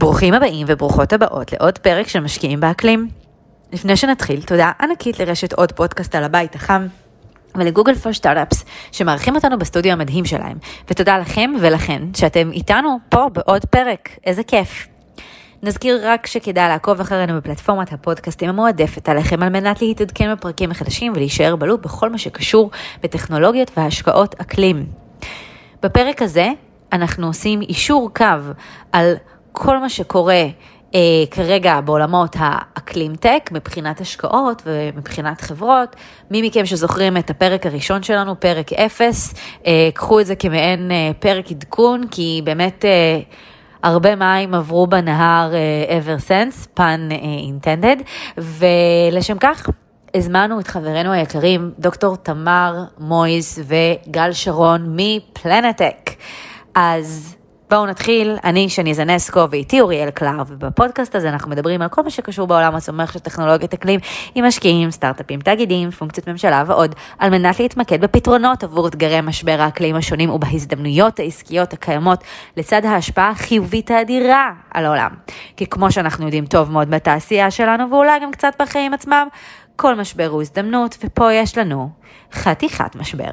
ברוכים הבאים וברוכות הבאות לעוד פרק של משקיעים באקלים. לפני שנתחיל, תודה ענקית לרשת עוד פודקאסט על הבית החם. ולגוגל פור סטארט-אפס שמארחים אותנו בסטודיו המדהים שלהם. ותודה לכם ולכן שאתם איתנו פה בעוד פרק, איזה כיף. נזכיר רק שכדאי לעקוב אחרינו בפלטפורמת הפודקאסטים המועדפת עליכם על מנת להתעדכן בפרקים החדשים ולהישאר בלופ בכל מה שקשור בטכנולוגיות והשקעות אקלים. בפרק הזה אנחנו עושים אישור קו על כל מה שקורה אה, כרגע בעולמות האקלים טק, מבחינת השקעות ומבחינת חברות. מי מכם שזוכרים את הפרק הראשון שלנו, פרק 0, אה, קחו את זה כמעין אה, פרק עדכון, כי באמת אה, הרבה מים עברו בנהר אה, ever since, פן אה, intended, ולשם כך הזמנו את חברינו היקרים, דוקטור תמר מויס וגל שרון מפלנטק. אז בואו נתחיל, אני שני זנסקו ואיתי אוריאל קלר, ובפודקאסט הזה אנחנו מדברים על כל מה שקשור בעולם הצומח של טכנולוגיית אקלים, עם משקיעים, סטארט-אפים, תאגידים, פונקציות ממשלה ועוד, על מנת להתמקד בפתרונות עבור אתגרי משבר האקלים השונים ובהזדמנויות העסקיות הקיימות, לצד ההשפעה החיובית האדירה על העולם. כי כמו שאנחנו יודעים טוב מאוד בתעשייה שלנו, ואולי גם קצת בחיים עצמם, כל משבר הוא הזדמנות, ופה יש לנו חתיכת משבר.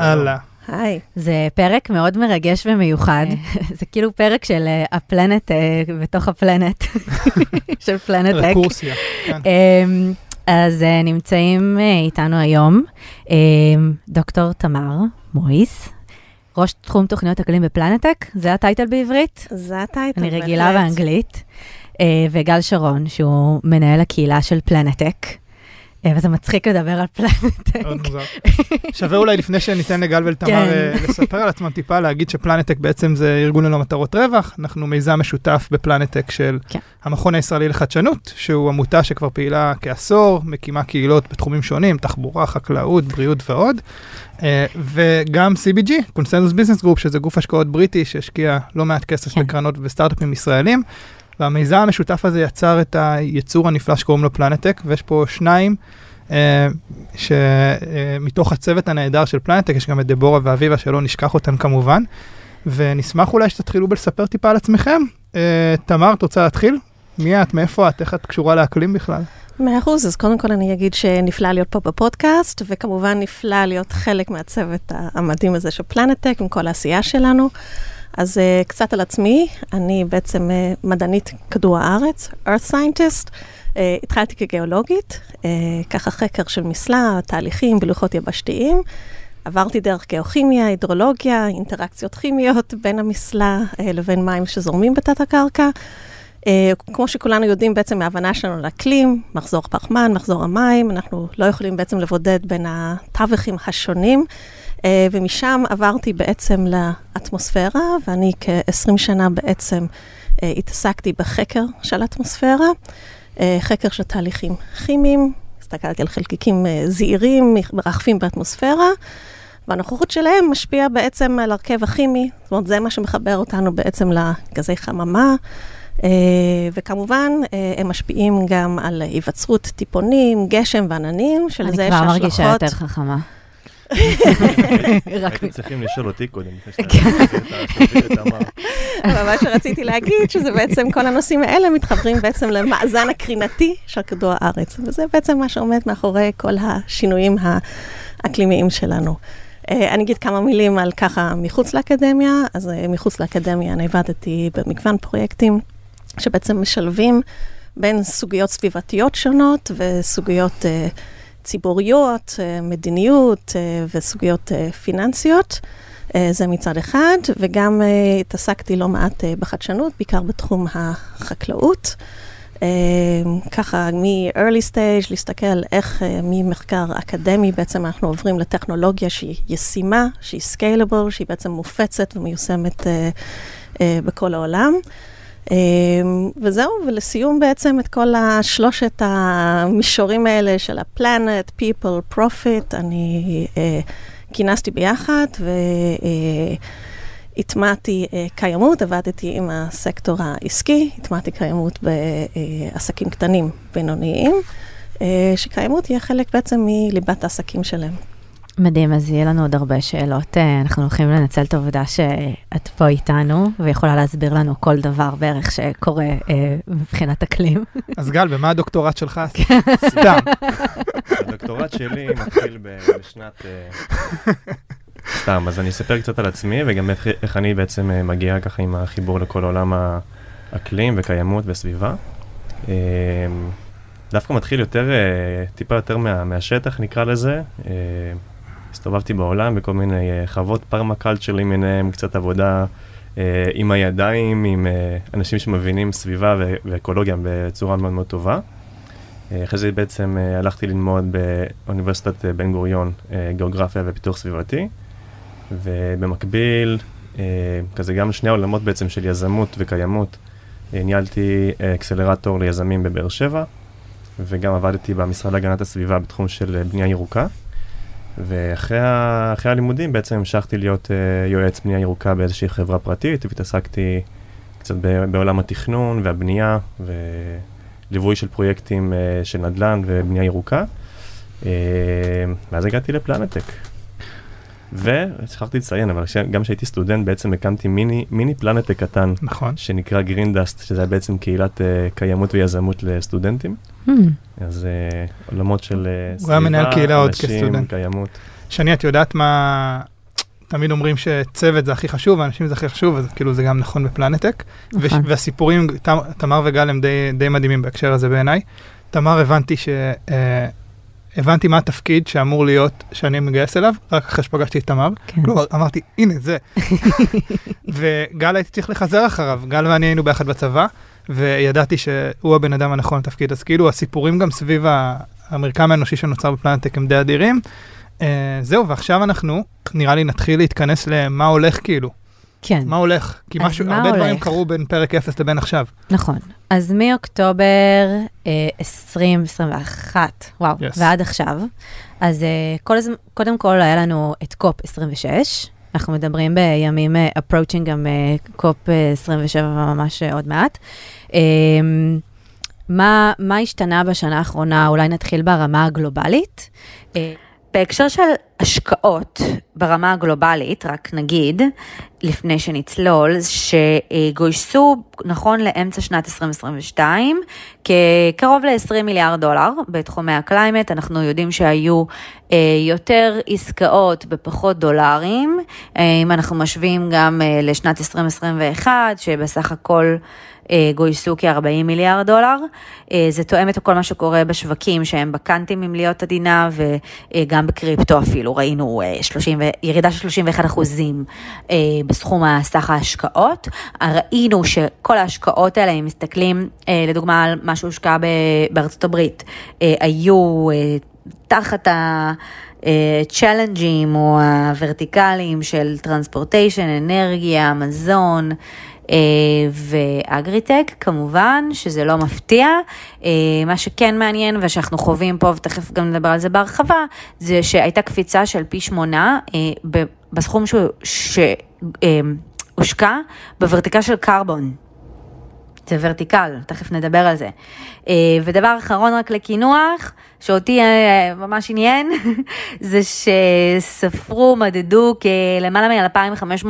יאללה. היי. זה פרק מאוד מרגש ומיוחד, זה כאילו פרק של אה, הפלנט אה, בתוך הפלנט, של פלנט טק. רקורסיה, כן. אמ, אז אה, נמצאים איתנו היום דוקטור תמר מויס, ראש תחום תוכניות אקלים בפלנטק, זה הטייטל בעברית? זה הטייטל, אני רגילה באנגלית. וגל שרון, שהוא מנהל הקהילה של פלנטק. וזה מצחיק לדבר על פלנטק. מאוד מוזר. שווה אולי לפני שניתן לגל ולתמר כן. אה, לספר על עצמם טיפה, להגיד שפלנטק בעצם זה ארגון ללא מטרות רווח. אנחנו מיזם משותף בפלנטק של כן. המכון הישראלי לחדשנות, שהוא עמותה שכבר פעילה כעשור, מקימה קהילות בתחומים שונים, תחבורה, חקלאות, בריאות ועוד. אה, וגם CBG, Consensus Business Group, שזה גוף השקעות בריטי שהשקיע לא מעט כסף כן. בקרנות וסטארט-אפים ישראלים. והמיזם המשותף הזה יצר את היצור הנפלא שקוראים לו פלנטק, ויש פה שניים, אה, שמתוך הצוות הנהדר של פלנטק, יש גם את דבורה ואביבה, שלא נשכח אותם כמובן, ונשמח אולי שתתחילו בלספר טיפה על עצמכם. אה, תמר, את רוצה להתחיל? מי את? מאיפה את? איך את קשורה לאקלים בכלל? מאה אחוז, אז קודם כל אני אגיד שנפלא להיות פה בפודקאסט, וכמובן נפלא להיות חלק מהצוות המדהים הזה של פלנטק, עם כל העשייה שלנו. אז uh, קצת על עצמי, אני בעצם uh, מדענית כדור הארץ, earth scientist. Uh, התחלתי כגיאולוגית, uh, ככה חקר של מסלע, תהליכים בלוחות יבשתיים. עברתי דרך גיאוכימיה, הידרולוגיה, אינטראקציות כימיות בין המסלע uh, לבין מים שזורמים בתת הקרקע. Uh, כמו שכולנו יודעים בעצם מההבנה שלנו לאקלים, מחזור פחמן, מחזור המים, אנחנו לא יכולים בעצם לבודד בין התווכים השונים. Uh, ומשם עברתי בעצם לאטמוספירה, ואני כ-20 שנה בעצם uh, התעסקתי בחקר של אטמוספירה, uh, חקר של תהליכים כימיים, הסתכלתי על חלקיקים זעירים, מרחפים באטמוספירה, והנוכחות שלהם משפיעה בעצם על הרכב הכימי, זאת אומרת, זה מה שמחבר אותנו בעצם לגזי חממה. וכמובן, הם משפיעים גם על היווצרות טיפונים, גשם ועננים, שלזה יש אני השלכות. כבר מרגישה יותר חכמה. הייתם צריכים לשאול אותי קודם, אמר. אבל מה שרציתי להגיד, שזה בעצם כל הנושאים האלה מתחברים בעצם למאזן הקרינתי של כדור הארץ. וזה בעצם מה שעומד מאחורי כל השינויים האקלימיים שלנו. אה, אני אגיד כמה מילים על ככה מחוץ לאקדמיה. אז אה, מחוץ לאקדמיה אני עבדתי במגוון פרויקטים שבעצם משלבים בין סוגיות סביבתיות שונות וסוגיות uh, ציבוריות, uh, מדיניות uh, וסוגיות uh, פיננסיות. זה מצד אחד, וגם התעסקתי לא מעט בחדשנות, בעיקר בתחום החקלאות. ככה מ-early stage, להסתכל איך ממחקר אקדמי בעצם אנחנו עוברים לטכנולוגיה שהיא ישימה, שהיא scalable, שהיא בעצם מופצת ומיושמת בכל העולם. Um, וזהו, ולסיום בעצם את כל השלושת המישורים האלה של הפלנט, people, profit, אני uh, כינסתי ביחד, הטמעתי אה, קיימות, עבדתי עם הסקטור העסקי, הטמעתי קיימות בעסקים קטנים, בינוניים, אה, שקיימות תהיה חלק בעצם מליבת העסקים שלהם. מדהים, אז יהיה לנו עוד הרבה שאלות. אה, אנחנו הולכים לנצל את העובדה שאת פה איתנו, ויכולה להסביר לנו כל דבר בערך שקורה אה, מבחינת אקלים. אז גל, במה הדוקטורט שלך? סתם. הדוקטורט שלי מתחיל בשנת... אה, סתם, אז אני אספר קצת על עצמי, וגם איך, איך אני בעצם אה, מגיע ככה עם החיבור לכל עולם האקלים וקיימות וסביבה. דווקא מתחיל יותר, טיפה יותר מה, מהשטח נקרא לזה. הסתובבתי בעולם בכל מיני אה, חוות פרמקלצ'ר למיניהם, קצת עבודה אה, עם הידיים, עם אה, אנשים שמבינים סביבה ואקולוגיה בצורה מאוד מאוד טובה. אחרי זה בעצם הלכתי ללמוד באוניברסיטת בן גוריון גיאוגרפיה ופיתוח סביבתי, ובמקביל, כזה גם שני העולמות בעצם של יזמות וקיימות, ניהלתי אקסלרטור ליזמים בבאר שבע, וגם עבדתי במשרד להגנת הסביבה בתחום של בנייה ירוקה. ואחרי הלימודים בעצם המשכתי להיות uh, יועץ בנייה ירוקה באיזושהי חברה פרטית, והתעסקתי קצת בעולם התכנון והבנייה וליווי של פרויקטים uh, של נדל"ן ובנייה ירוקה. Uh, ואז הגעתי לפלנטק. ושכחתי לציין, אבל גם כשהייתי סטודנט בעצם הקמתי מיני, מיני פלנטק קטן, נכון. שנקרא גרין דאסט, שזה היה בעצם קהילת uh, קיימות ויזמות לסטודנטים. Hmm, אז uh, עולמות של uh, הוא היה מנהל קהילה עוד אנשים, כסטודנט. קיימות. שני, את יודעת מה... תמיד אומרים שצוות זה הכי חשוב, ואנשים זה הכי חשוב, אז כאילו זה גם נכון בפלנטק. נכון. והסיפורים, תמ- תמר וגל הם די, די מדהימים בהקשר הזה בעיניי. תמר, הבנתי ש... אה, הבנתי מה התפקיד שאמור להיות, שאני מגייס אליו, רק אחרי שפגשתי את תמר. כן. כלומר, אמרתי, הנה זה. וגל הייתי צריך לחזר אחריו, גל ואני היינו ביחד בצבא, וידעתי שהוא הבן אדם הנכון לתפקיד. אז כאילו הסיפורים גם סביב המרקם האנושי שנוצר בפלנטק הם די אדירים. Uh, זהו, ועכשיו אנחנו, נראה לי נתחיל להתכנס למה הולך כאילו. כן, מה הולך? כי משהו, מה הרבה דברים הולך? קרו בין פרק 0 לבין עכשיו. נכון. אז מאוקטובר אה, 2021, וואו, Yes. ועד עכשיו, אז אה, כל הזמן, קודם כל היה לנו את קופ 26, אנחנו מדברים בימים אה, approaching גם אה, קופ אה, 27 ממש אה, עוד מעט. אה, מה, מה השתנה בשנה האחרונה? אולי נתחיל ברמה הגלובלית. אה, בהקשר של השקעות ברמה הגלובלית, רק נגיד, לפני שנצלול, שגויסו נכון לאמצע שנת 2022 כקרוב ל-20 מיליארד דולר בתחומי ה climate. אנחנו יודעים שהיו אה, יותר עסקאות בפחות דולרים, אה, אם אנחנו משווים גם אה, לשנת 2021, שבסך הכל... אה, גויסו כ-40 מיליארד דולר. אה, זה תואם את כל מה שקורה בשווקים שהם בקאנטים, אם להיות עדינה, וגם בקריפטו אפילו, ראינו אה, 30, ו- ירידה של 31 אחוזים אה, בסכום הסך ההשקעות. ראינו שכל ההשקעות האלה, אם מסתכלים אה, לדוגמה על מה שהושקע בארצות הברית, אה, היו אה, תחת ה... challenge ים או ה vertical ים של transportation, אנרגיה, מזון אה, ואגריטק, כמובן, שזה לא מפתיע. אה, מה שכן מעניין ושאנחנו חווים פה, ותכף גם נדבר על זה בהרחבה, זה שהייתה קפיצה של פי שמונה אה, בסכום שהושקע בוורטיקל של קרבון. זה ורטיקל, תכף נדבר על זה. אה, ודבר אחרון רק לקינוח, שאותי אה, ממש עניין, זה שספרו, מדדו כלמעלה מ-2,500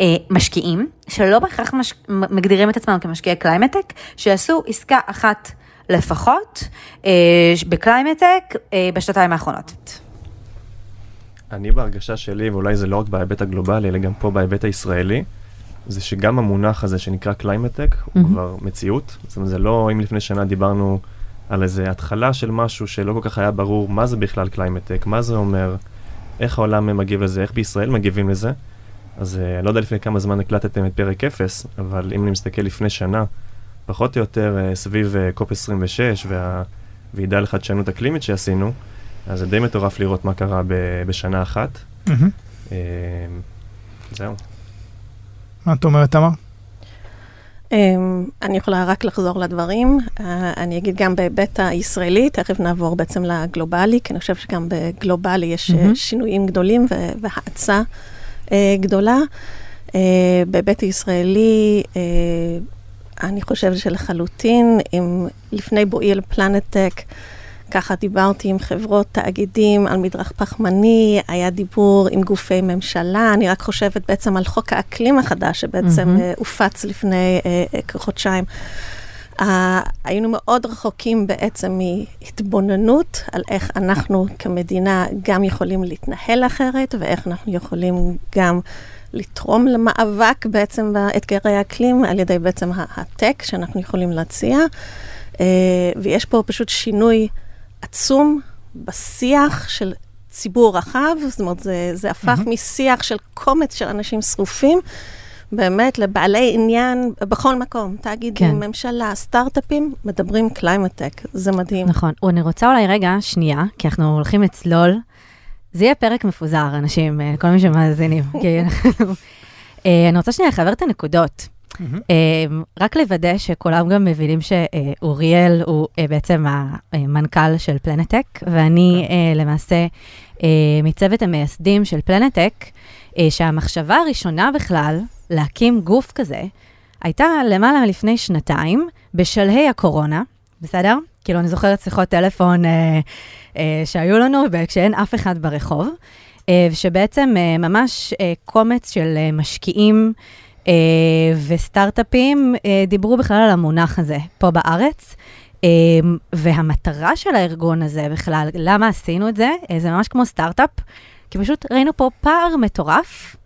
אה, משקיעים, שלא בהכרח מש... מגדירים את עצמם כמשקיעי קליימטק, שעשו עסקה אחת לפחות בקליימטק בשנתיים האחרונות. אני בהרגשה שלי, ואולי זה לא רק בהיבט הגלובלי, אלא גם פה בהיבט הישראלי, זה שגם המונח הזה שנקרא קליימטק, הוא מהמם. כבר מציאות. זאת אומרת, זה לא אם לפני שנה דיברנו על איזה התחלה של משהו שלא כל כך היה ברור מה זה בכלל קליימטק, מה זה אומר, איך העולם מגיב לזה, איך בישראל מגיבים לזה. אז אה, אני לא יודע לפני כמה זמן הקלטתם את פרק 0, אבל אם אני מסתכל לפני שנה, פחות או יותר אה, סביב אה, קופ 26 והוועידה לחדשנות אקלימית שעשינו, אז זה די מטורף לראות מה קרה בשנה אחת. אה, זהו. מה את אומרת, תמר? אמ, אני יכולה רק לחזור לדברים. אה, אני אגיד גם בהיבט הישראלי, תכף נעבור בעצם לגלובלי, כי אני חושבת שגם בגלובלי יש מהמם. שינויים גדולים והאצה אה, גדולה. בהיבט הישראלי, אני חושבת שלחלוטין, אם לפני בואי אל פלנטק, ככה דיברתי עם חברות, תאגידים על מדרך פחמני, היה דיבור עם גופי ממשלה, אני רק חושבת בעצם על חוק האקלים החדש, שבעצם mm-hmm. הופץ לפני uh, כחודשיים. Uh, היינו מאוד רחוקים בעצם מהתבוננות על איך אנחנו כמדינה גם יכולים להתנהל אחרת, ואיך אנחנו יכולים גם לתרום למאבק בעצם באתגרי האקלים על ידי בעצם ה tech שאנחנו יכולים להציע. אה, ויש פה פשוט שינוי עצום בשיח של ציבור רחב, זאת אומרת, זה, זה הפך אמ-המ. משיח של קומץ של אנשים שרופים, באמת לבעלי עניין בכל מקום, תאגידים, כן. ממשלה, סטארט-אפים, מדברים קליימטק, זה מדהים. נכון. אני רוצה אולי רגע, שנייה, כי אנחנו הולכים לצלול. זה יהיה פרק מפוזר, אנשים, אה, כל מי שמאזינים. כי אנחנו... אה, אני רוצה שנייה לחבר את הנקודות. Mm-hmm. רק לוודא שכולם גם מבינים שאוריאל הוא אה, בעצם המנכ"ל של פלנטק, ואני okay. למעשה מצוות המייסדים של פלנטק, שהמחשבה הראשונה בכלל להקים גוף כזה, הייתה למעלה מלפני שנתיים, בשלהי הקורונה, בסדר? כאילו, אני זוכרת שיחות טלפון אה, אה, שהיו לנו, כשאין אף אחד ברחוב, אה, שבעצם אה, ממש אה, קומץ של אה, משקיעים, אה, וסטארט-אפים אה, דיברו בכלל על המונח הזה פה בארץ. אה, והמטרה של הארגון הזה בכלל, למה עשינו את זה? אה, זה ממש כמו סטארט-אפ, כי פשוט ראינו פה פער מטורף,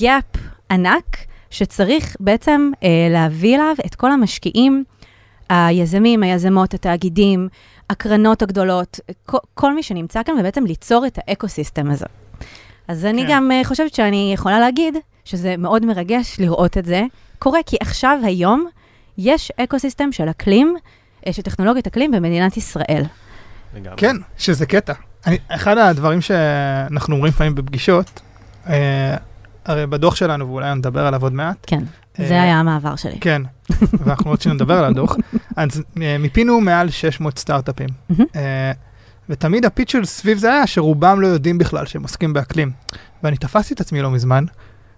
gap ענק, שצריך בעצם אה, להביא אליו את כל המשקיעים, היזמים, היזמות, התאגידים, הקרנות הגדולות, כל, כל מי שנמצא כאן, ובעצם ליצור את ה ecosystem הזה. אז כן. אני גם uh, חושבת שאני יכולה להגיד שזה מאוד מרגש לראות את זה קורה, כי עכשיו, היום, יש ecosystem של אקלים, אה, של טכנולוגיית אקלים במדינת ישראל. כן, שזה קטע. אני, אחד הדברים שאנחנו אומרים לפעמים בפגישות, אה, הרי בדוח שלנו, ואולי נדבר עליו עוד מעט. כן, אה, זה היה המעבר שלי. כן, ואנחנו עוד שנדבר על הדוח. אז אה, מיפינו מעל 600 סטארט-אפים. אה, ותמיד הפיץ' של סביב זה היה שרובם לא יודעים בכלל שהם עוסקים באקלים. ואני תפסתי את עצמי לא מזמן,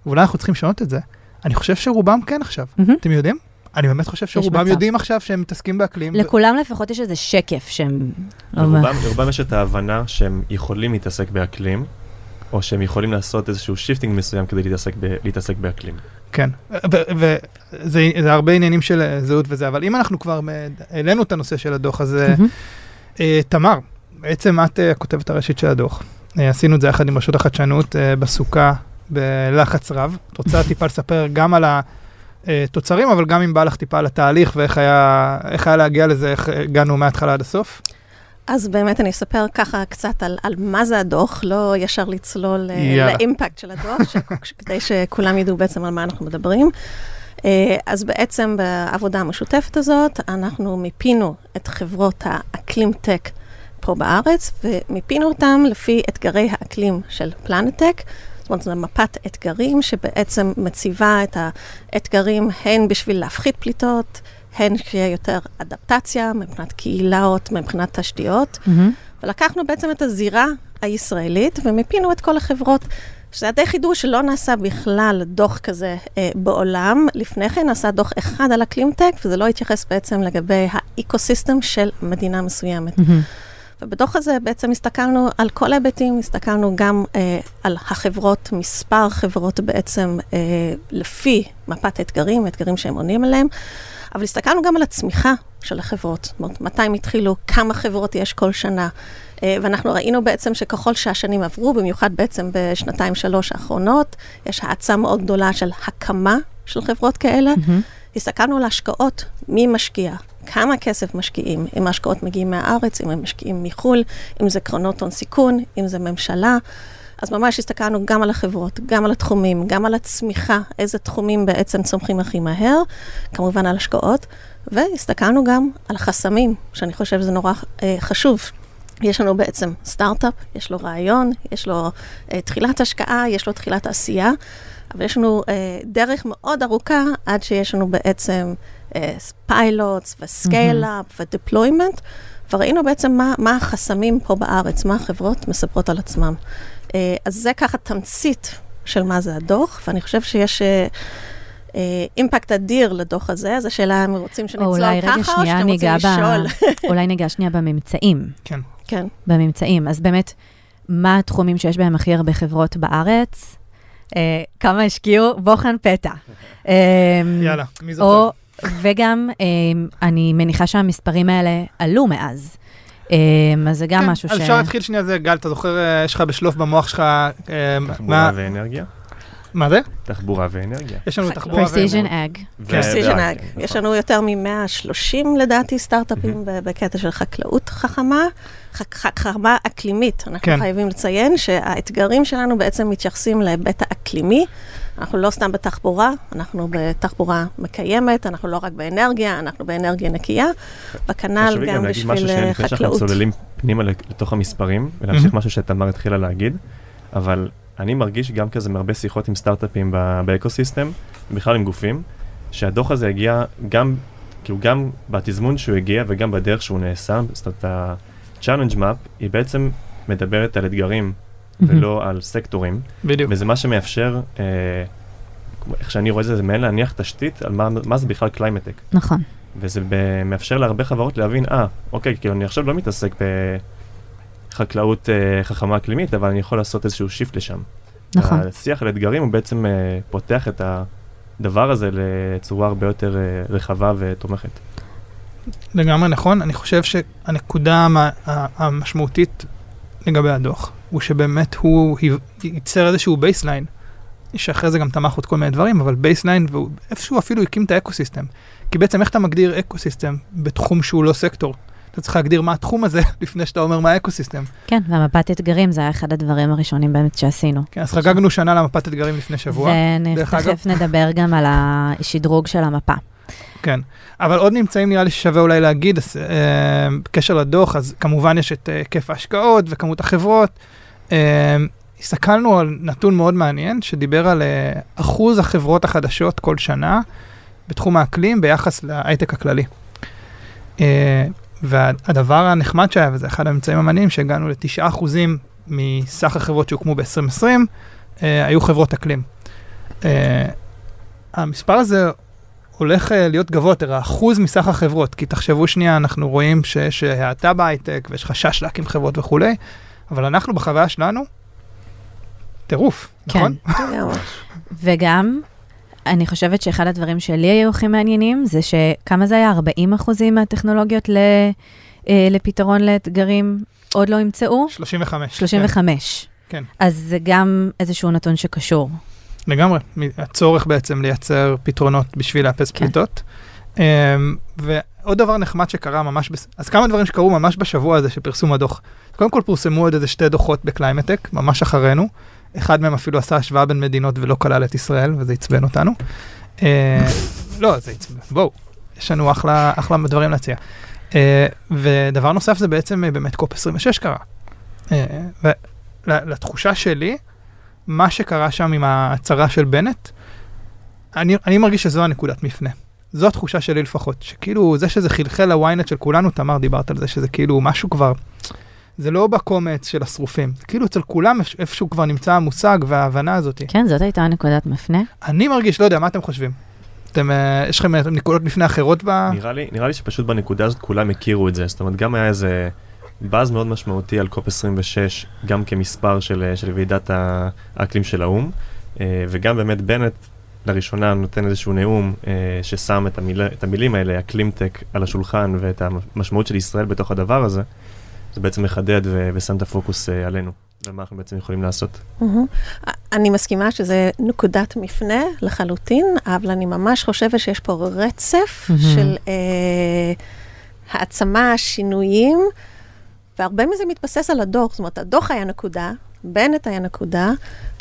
ואולי אנחנו צריכים לשנות את זה. אני חושב שרובם כן עכשיו. אתם יודעים? אני באמת חושב שרובם יודעים עכשיו שהם מתעסקים באקלים. לכולם לפחות יש איזה שקף שהם... לרובם יש את ההבנה שהם יכולים להתעסק באקלים, או שהם יכולים לעשות איזשהו shifting מסוים כדי להתעסק, ב, להתעסק באקלים. כן, וזה הרבה עניינים של אה, זהות וזה, אבל אם אנחנו כבר העלינו את הנושא של הדוח, אז mm-hmm. תמר, בעצם את הכותבת הראשית של הדוח. עשינו את זה יחד עם רשות החדשנות בסוכות, בלחץ רב. את רוצה טיפה לספר גם על התוצרים, אבל גם אם בא לך טיפה על התהליך ואיך היה, היה להגיע לזה, איך הגענו מההתחלה עד הסוף? אז באמת אני אספר ככה קצת על, על מה זה הדוח, לא ישר לצלול yeah. לאימפקט של הדוח, ש, כדי שכולם ידעו בעצם על מה אנחנו מדברים. אה, אז בעצם בעבודה המשותפת הזאת, אנחנו מיפינו את חברות האקלים טק פה בארץ, ומיפינו אותם לפי אתגרי האקלים של פלנטק. זאת אומרת, זו מפת אתגרים שבעצם מציבה את האתגרים הן בשביל להפחית פליטות, הן שיהיה יותר אדפטציה מבחינת קהילות, מבחינת תשתיות. Mm-hmm. ולקחנו בעצם את הזירה הישראלית ומיפינו את כל החברות. שזה היה די חידוש שלא נעשה בכלל דוח כזה אה, בעולם. לפני כן נעשה דוח אחד על קליימטק, וזה לא התייחס בעצם לגבי ה ecosystem של מדינה מסוימת. Mm-hmm. ובדוח הזה בעצם הסתכלנו על כל ההיבטים, הסתכלנו גם אה, על החברות, מספר חברות בעצם אה, לפי מפת אתגרים, אתגרים שהם עונים עליהם. אבל הסתכלנו גם על הצמיחה של החברות. זאת אומרת, מתי הם התחילו, כמה חברות יש כל שנה. אה, ואנחנו ראינו בעצם שככל שהשנים עברו, במיוחד בעצם בשנתיים, שלוש האחרונות, יש האצה מאוד גדולה של הקמה של חברות כאלה. Mm-hmm. הסתכלנו על השקעות, מי משקיע, כמה כסף משקיעים, אם ההשקעות מגיעים מהארץ, אם הם משקיעים מחו"ל, אם זה קרנות הון סיכון, אם זה ממשלה. אז ממש הסתכלנו גם על החברות, גם על התחומים, גם על הצמיחה, איזה תחומים בעצם צומחים הכי מהר, כמובן על השקעות, והסתכלנו גם על החסמים, שאני חושב שזה נורא אה, חשוב. יש לנו בעצם סטארט-אפ, יש לו רעיון, יש לו אה, תחילת השקעה, יש לו תחילת עשייה, אבל יש לנו אה, דרך מאוד ארוכה עד שיש לנו בעצם pilots ו scale-up. ו deployment, וראינו בעצם מה, מה החסמים פה בארץ, מה החברות מספרות על עצמם. אה, אז זה ככה תמצית של מה זה הדוח, ואני חושב שיש אה, אימפקט אדיר לדוח הזה, אז השאלה אם רוצים או שנצלול ככה, או שנייה שאתם רוצים. לשאול. אולי ניגע שנייה בממצאים. כן. כן. בממצאים. אז באמת, מה התחומים שיש בהם הכי הרבה חברות בארץ? אה, כמה השקיעו? בוחן פתע. אה, יאללה, מי זוכר? או, וגם, אה, אני מניחה שהמספרים האלה עלו מאז. אה, אז זה גם כן, משהו ש... אז אפשר להתחיל שנייה זה, גל, אתה זוכר, אה, יש לך בשלוף במוח שלך, אה, תחבורה ואנרגיה. מה זה? תחבורה ואנרגיה. יש לנו תחבורה Precision ואנרגיה. Ag. ו- Precision Ag. יש נכון. לנו יותר מ-130 לדעתי סטארט-אפים בקטע של חקלאות חכמה, חכמה אקלימית. אנחנו כן. חייבים לציין שהאתגרים שלנו בעצם מתייחסים להיבט האקלימי. אנחנו לא סתם בתחבורה, אנחנו בתחבורה מקיימת, אנחנו לא רק באנרגיה, אנחנו באנרגיה נקייה, וכנ"ל חשוב לי גם להגיד משהו בשביל אה, לפני שאנחנו חקלאות. צוללים פנימה לתוך המספרים, ולהמשיך מהמם. משהו שתמר התחילה להגיד, אבל אני מרגיש גם כזה מהרבה שיחות עם סטארט-אפים באקוסיסטם, בכלל עם גופים, שהדוח הזה הגיע גם, כאילו גם בתזמון שהוא הגיע וגם בדרך שהוא נעשה, זאת אומרת, ה-challenge map היא בעצם מדברת על אתגרים ולא על סקטורים, בדיוק. וזה מה שמאפשר, אה, איך שאני רואה את זה, זה מעין להניח תשתית על מה, מה זה בכלל climate tech. נכון. וזה ב- מאפשר להרבה חברות להבין, אה, אוקיי, כאילו אני עכשיו לא מתעסק בחקלאות אה, חכמה אקלימית, אבל אני יכול לעשות איזשהו shift לשם. נכון. השיח על אתגרים הוא בעצם אה, פותח את הדבר הזה לצורה הרבה יותר אה, רחבה ותומכת. לגמרי נכון, אני חושב שהנקודה המשמעותית לגבי הדוח, הוא שבאמת הוא ייצר איזשהו baseline, שאחרי זה גם תמך עוד כל מיני דברים, אבל baseline, והוא איפשהו אפילו הקים את ה ecosystem. כי בעצם איך אתה מגדיר ecosystem בתחום שהוא לא סקטור? אתה צריך להגדיר מה התחום הזה לפני שאתה אומר מה ה ecosystem. כן, והמפת אתגרים זה היה אחד הדברים הראשונים באמת שעשינו. כן, אז חגגנו שנה למפת אתגרים לפני שבוע. ותכף נדבר גם על השדרוג של המפה. כן, אבל עוד נמצאים נראה לי ששווה אולי להגיד, אז, אה, בקשר לדוח, אז כמובן יש את אה, היקף ההשקעות וכמות החברות. אה, הסתכלנו על נתון מאוד מעניין, שדיבר על אה, אחוז החברות החדשות כל שנה בתחום האקלים ביחס להייטק הכללי. אה, והדבר הנחמד שהיה, וזה אחד הממצאים המעניינים, שהגענו ל-9% מסך החברות שהוקמו ב-2020, אה, היו חברות אקלים. המספר הזה הולך להיות גבוה יותר, האחוז מסך החברות, כי תחשבו שנייה, אנחנו רואים שיש האטה בהייטק ויש חשש להקים חברות וכולי, אבל אנחנו בחוויה שלנו, טירוף, כן. נכון? לגמרי. וגם, אני חושבת שאחד הדברים שלי היו הכי מעניינים, זה שכמה זה היה? 40 אחוזים מהטכנולוגיות ל, אה, לפתרון לאתגרים עוד לא ימצאו? 35. 35. כן. אז זה גם איזשהו נתון שקשור. כן, לגמרי, הצורך בעצם לייצר פתרונות בשביל לאפס כן. פליטות. Um, ועוד דבר נחמד שקרה ממש, בס... אז כמה דברים שקרו ממש בשבוע הזה של פרסום הדוח. קודם כל פורסמו עוד איזה שתי דוחות ב climate tech, ממש אחרינו. אחד מהם אפילו עשה השוואה בין מדינות ולא כלל את ישראל, וזה עצבן אותנו. Uh, לא, זה עצבן, בואו, יש לנו אחלה, אחלה דברים להציע. Uh, ודבר נוסף זה בעצם uh, באמת קופ 26 קרה. ולתחושה שלי, מה שקרה שם עם ההצהרה של בנט, אני, אני מרגיש שזו הנקודת מפנה. זו התחושה שלי לפחות, שכאילו זה שזה חלחל לוויינט של כולנו, תמר דיברת על זה, שזה כאילו משהו כבר, זה לא בקומץ של השרופים, זה כאילו אצל כולם איפ- איפשהו כבר נמצא המושג וההבנה הזאת. כן, זאת הייתה נקודת מפנה. אני מרגיש, לא יודע, מה אתם חושבים? אתם, אה, יש לכם אה, נקודות מפנה אחרות ב... נראה לי, נראה לי שפשוט בנקודה הזאת כולם הכירו את זה, זאת אומרת גם היה איזה באז מאוד משמעותי על COP 26, גם כמספר של, של ועידת האקלים של האו"ם, אה, וגם באמת בנט לראשונה נותן איזשהו נאום אה, ששם את, המיל, את המילים האלה, climate tech, על השולחן ואת המשמעות של ישראל בתוך הדבר הזה, זה בעצם מחדד ו- ושם את הפוקוס אה, עלינו, ומה אנחנו בעצם יכולים לעשות. מהמם. אני מסכימה שזה נקודת מפנה לחלוטין, אבל אני ממש חושבת שיש פה רצף מהמם. של אה, העצמה, שינויים, והרבה מזה מתבסס על הדוח. זאת אומרת, הדוח היה נקודה, בנט היה נקודה,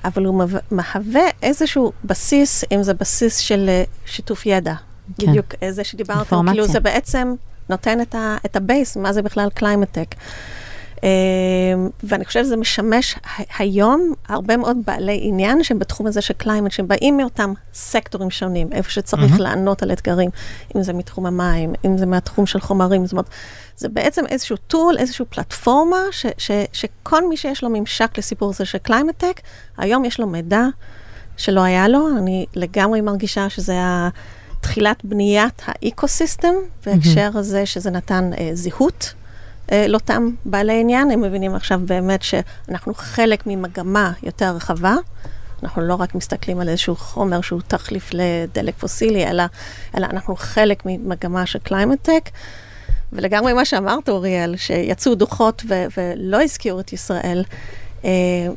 אבל הוא מהווה איזשהו בסיס, אם זה בסיס של אה, שיתוף ידע. כן. בדיוק זה שדיברת, אינפורמציה. כאילו זה בעצם נותן את, ה, את ה base, מה זה בכלל climate tech. ואני חושבת שזה משמש היום הרבה מאוד בעלי עניין שהם בתחום הזה של climate, שהם באים מאותם סקטורים שונים, איפה שצריך mm-hmm. לענות על אתגרים, אם זה מתחום המים, אם זה מהתחום של חומרים, זאת אומרת, זה בעצם איזשהו tool, איזושהי פלטפורמה, ש, ש, שכל מי שיש לו ממשק לסיפור הזה של climate tech, היום יש לו מידע שלא היה לו, אני לגמרי מרגישה שזה היה תחילת בניית ה ecosystem, בהקשר. הזה שזה נתן אה, זהות. אה, לאותם בעלי עניין, הם מבינים עכשיו באמת שאנחנו חלק ממגמה יותר רחבה. אנחנו לא רק מסתכלים על איזשהו חומר שהוא תחליף לדלק פוסילי, אלא, אלא אנחנו חלק ממגמה של climate tech. ולגמרי מה שאמרת, אוריאל, שיצאו דוחות ו- ולא הזכירו את ישראל, אה,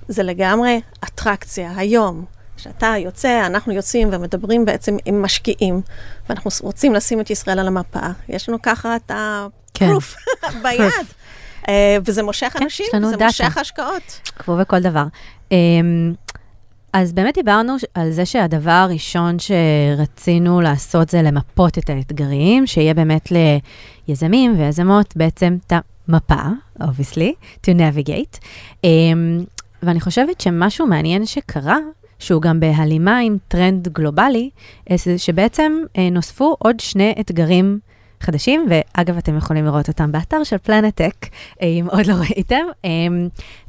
זה לגמרי אטרקציה. היום, כשאתה יוצא, אנחנו יוצאים ומדברים בעצם עם משקיעים, ואנחנו רוצים לשים את ישראל על המפה. יש לנו ככה את הפרוף כן. ביד. uh, וזה מושך כן, אנשים, זה דאטה. מושך השקעות. כמו בכל דבר. Um, אז באמת דיברנו על זה שהדבר הראשון שרצינו לעשות זה למפות את האתגרים, שיהיה באמת ליזמים ויזמות בעצם את המפה, obviously, to navigate. Um, ואני חושבת שמשהו מעניין שקרה, שהוא גם בהלימה עם טרנד גלובלי, שבעצם אה, נוספו עוד שני אתגרים חדשים, ואגב, אתם יכולים לראות אותם באתר של פלנטק, אה, אם עוד לא ראיתם. אה,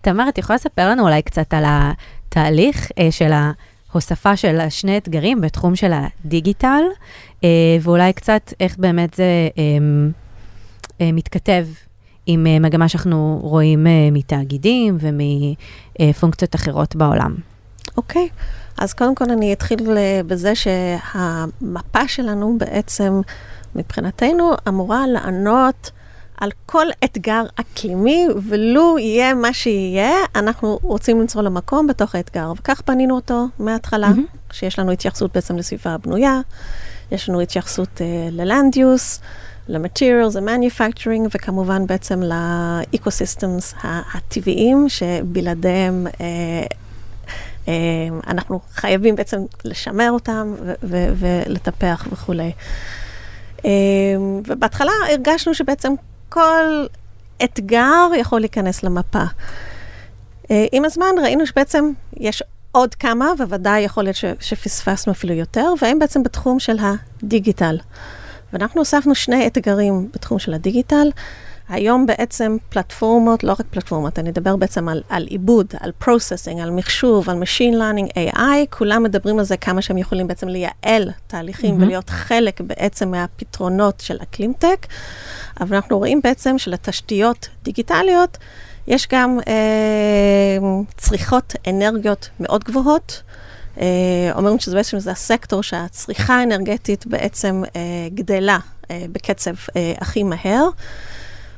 תמר, את יכולה לספר לנו אולי קצת על התהליך של ההוספה של השני אתגרים בתחום של הדיגיטל, ואולי קצת איך באמת זה מתכתב עם מגמה שאנחנו רואים מתאגידים ומפונקציות אחרות בעולם. אוקיי. אז קודם כל אני אתחיל בזה שהמפה שלנו בעצם, מבחינתנו, אמורה לענות על כל אתגר אקלימי, ולו יהיה מה שיהיה, אנחנו רוצים למצוא לו מקום בתוך האתגר. וכך בנינו אותו מההתחלה, mm-hmm. שיש לנו התייחסות בעצם לסביבה הבנויה, יש לנו התייחסות uh, ל-land use, ל-materials, ל-manufacturing, וכמובן בעצם לאקו-systems הטבעיים, שבלעדיהם uh, אה, אנחנו חייבים בעצם לשמר אותם ולטפח וכולי. אה, ובהתחלה הרגשנו שבעצם כל אתגר יכול להיכנס למפה. אה, עם הזמן ראינו שבעצם יש עוד כמה, וודאי יכול להיות שפספסנו אפילו יותר, והם בעצם בתחום של ה-digital. ואנחנו הוספנו שני אתגרים בתחום של ה-digital. היום בעצם פלטפורמות, לא רק פלטפורמות, אני אדבר בעצם על, על עיבוד, על processing, על מחשוב, על Machine Learning, AI, כולם מדברים על זה כמה שהם יכולים בעצם לייעל תהליכים mm-hmm. ולהיות חלק בעצם מהפתרונות של ה-climate tech, אבל אנחנו רואים בעצם שלתשתיות דיגיטליות יש גם אה, צריכות אנרגיות מאוד גבוהות. אה, אומרים שזה בעצם זה הסקטור שהצריכה האנרגטית בעצם אה, גדלה אה, בקצב אה, הכי מהר.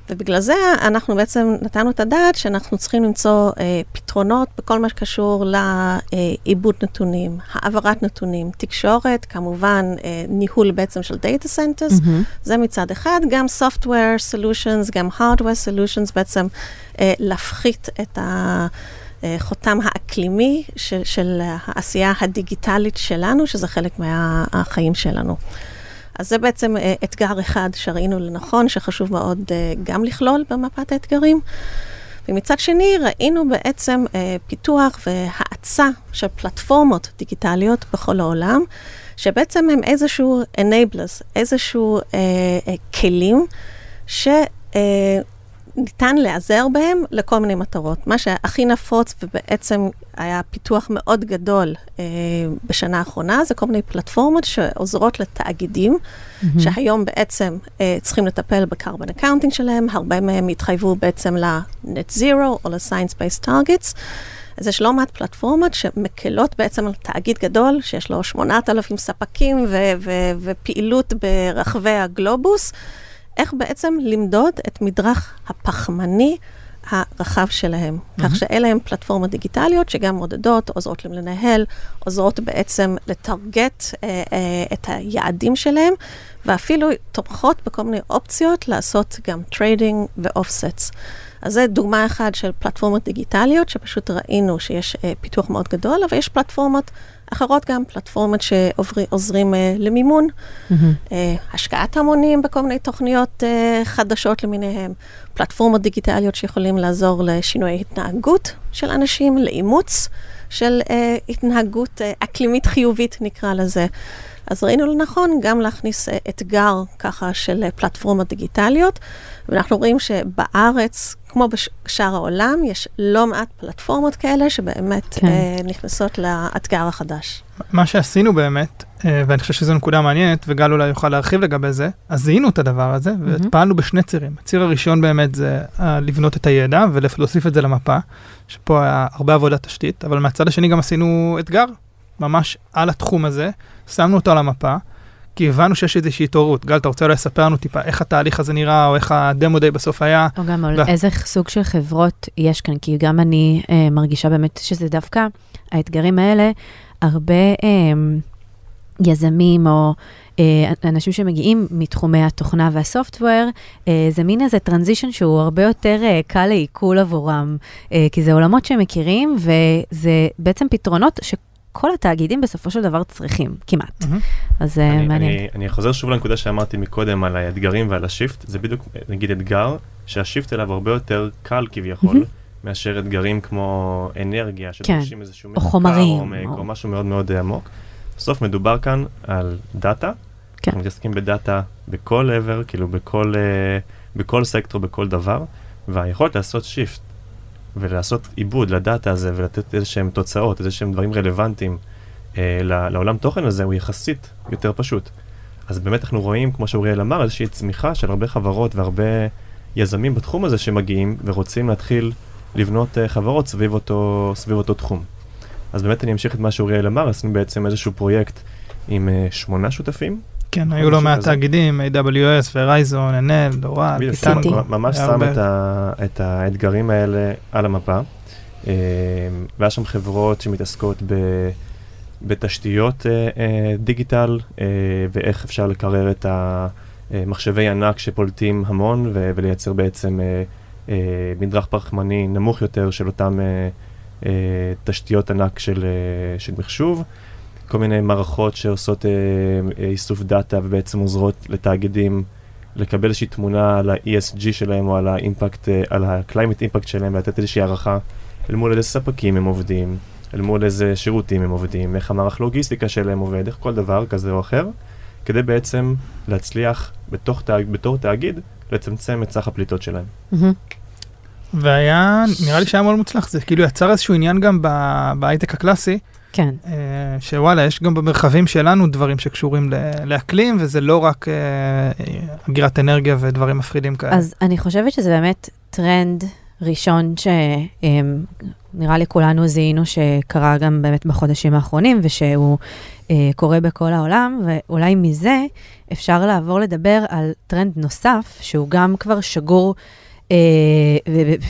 ובגלל זה אנחנו בעצם נתנו את הדעת שאנחנו צריכים למצוא אה, פתרונות בכל מה שקשור לעיבוד נתונים, העברת נתונים, תקשורת, כמובן אה, ניהול בעצם של data centers, mm-hmm. זה מצד אחד, גם software solutions, גם hardware solutions, בעצם אה, להפחית את ה... חותם האקלימי של, של העשייה הדיגיטלית שלנו, שזה חלק מהחיים שלנו. אז זה בעצם אה, אתגר אחד שראינו לנכון, שחשוב מאוד אה, גם לכלול במפת האתגרים. ומצד שני, ראינו בעצם אה, פיתוח והאצה של פלטפורמות דיגיטליות בכל העולם, שבעצם הם איזשהו enablers, איזשהו אה, אה, כלים, ש... ניתן להיעזר בהם לכל מיני מטרות. מה שהכי נפוץ ובעצם היה פיתוח מאוד גדול אה, בשנה האחרונה, זה כל מיני פלטפורמות שעוזרות לתאגידים, mm-hmm. שהיום בעצם אה, צריכים לטפל ב-carbon accounting שלהם, הרבה מהם התחייבו בעצם ל-net zero או ל-science-based targets. אז יש לא מעט פלטפורמות שמקלות בעצם על תאגיד גדול, שיש לו 8,000 ספקים ו- ו- ופעילות ברחבי הגלובוס. איך בעצם למדוד את המדרך הפחמני הרחב שלהם. Mm-hmm. כך שאלה הם פלטפורמות דיגיטליות שגם מודדות, עוזרות להם לנהל, עוזרות בעצם ל-target אה, אה, את היעדים שלהם, ואפילו תומכות בכל מיני אופציות לעשות גם trading ו-offsets. אז זה דוגמה אחת של פלטפורמות דיגיטליות, שפשוט ראינו שיש אה, פיתוח מאוד גדול, אבל יש פלטפורמות אחרות גם פלטפורמות שעוזרים אה, למימון, אה, השקעת המונים בכל מיני תוכניות אה, חדשות למיניהם, פלטפורמות דיגיטליות שיכולים לעזור לשינוי התנהגות של אנשים, לאימוץ של התנהגות אקלימית חיובית, נקרא לזה. אז ראינו לנכון גם להכניס אה, אתגר ככה של אה, פלטפורמות דיגיטליות, ואנחנו רואים שבארץ, כמו בשאר העולם, יש לא מעט פלטפורמות כאלה שבאמת כן. אה, נכנסות לאתגר החדש. מה שעשינו באמת, אה, ואני חושב שזו נקודה מעניינת, וגל אולי יוכל להרחיב לגבי זה, אז זיהינו את הדבר הזה, ופעלנו בשני צירים. הציר הראשון באמת זה אה, לבנות את הידע ולהוסיף את זה למפה, שפה היה הרבה עבודת תשתית, אבל מהצד השני גם עשינו אתגר, ממש על התחום הזה, שמנו אותו על המפה, כי הבנו שיש איזושהי התעוררות. גל, אתה רוצה אולי לספר לנו טיפה איך התהליך הזה נראה, או איך הדמו דיי בסוף היה? או גם על ו- איזה סוג של חברות יש כאן, כי גם אני אה, מרגישה באמת שזה דווקא, האתגרים האלה, הרבה אה, יזמים או אה, אנשים שמגיעים מתחומי התוכנה וה-software, אה, זה מין איזה transition שהוא הרבה יותר אה, קל לעיכול עבורם, כי זה עולמות שהם מכירים, וזה בעצם פתרונות שכל התאגידים בסופו של דבר צריכים, כמעט. Mm-hmm. אז אה, אני, מעניין. אני, אני חוזר שוב לנקודה שאמרתי מקודם על האתגרים ועל ה-shift, זה בדיוק נגיד אתגר שה-shift אליו הרבה יותר קל כביכול, mm-hmm. מאשר אתגרים כמו אנרגיה, שדורשים איזשהו מחקר חומרים, עומק, או- או משהו מאוד מאוד אה, עמוק. בסוף מדובר כאן על דאטה, כן. אנחנו מתעסקים בדאטה בכל עבר, כאילו בכל, אה, בכל סקטור, בכל דבר, והיכולת לעשות shift ולעשות עיבוד לדאטה הזה ולתת איזה שהם תוצאות, איזה שהם דברים רלוונטיים אה, לעולם תוכן הזה, הוא יחסית יותר פשוט. אז באמת אנחנו רואים, כמו שאוריאל אמר, איזושהי צמיחה של הרבה חברות והרבה יזמים בתחום הזה שמגיעים ורוצים להתחיל לבנות אה, חברות סביב אותו, סביב אותו תחום. אז באמת אני אמשיך את מה שאוריאל אמר, עשינו בעצם איזשהו פרויקט עם אה, שמונה שותפים. כן, נכון, היו לא מעט. תאגידים, AWS, ורייזון, NL, דורל, פיתן. ממש שם. את, האתגרים האלה על המפה. אה, והיה שם חברות שמתעסקות ב, בתשתיות אה, אה, דיגיטל, ואיך אפשר לקרר את המחשבי ענק שפולטים המון, ולייצר בעצם מדרך פחמני נמוך יותר של אותם תשתיות ענק של, של מחשוב. כל מיני מערכות שעושות אה, אה, איסוף דאטה ובעצם עוזרות לתאגידים לקבל איזושהי תמונה על ה-ESG שלהם או על האימפקט, אה, על ה-climate impact שלהם ולתת איזושהי הערכה אל מול איזה ספקים הם עובדים, אל מול איזה שירותים הם עובדים, איך המערך לוגיסטיקה שלהם עובד, איך כל דבר כזה או אחר, כדי בעצם להצליח בתוך תאג, בתור תאגיד לצמצם את סך הפליטות שלהם. והיה, נראה לי שהיה מאוד מוצלח, זה כאילו יצר איזשהו עניין גם ב- בהייטק הקלאסי, כן. אה, שוואלה, יש גם במרחבים שלנו דברים שקשורים לאקלים, וזה לא רק אה, אגירת אנרגיה ודברים מפחידים כאלה. אז אני חושבת שזה באמת טרנד ראשון שנראה לי כולנו זיהינו שקרה גם באמת בחודשים האחרונים, ושהוא אה, קורה בכל העולם, ואולי מזה אפשר לעבור לדבר על טרנד נוסף, שהוא גם כבר שגור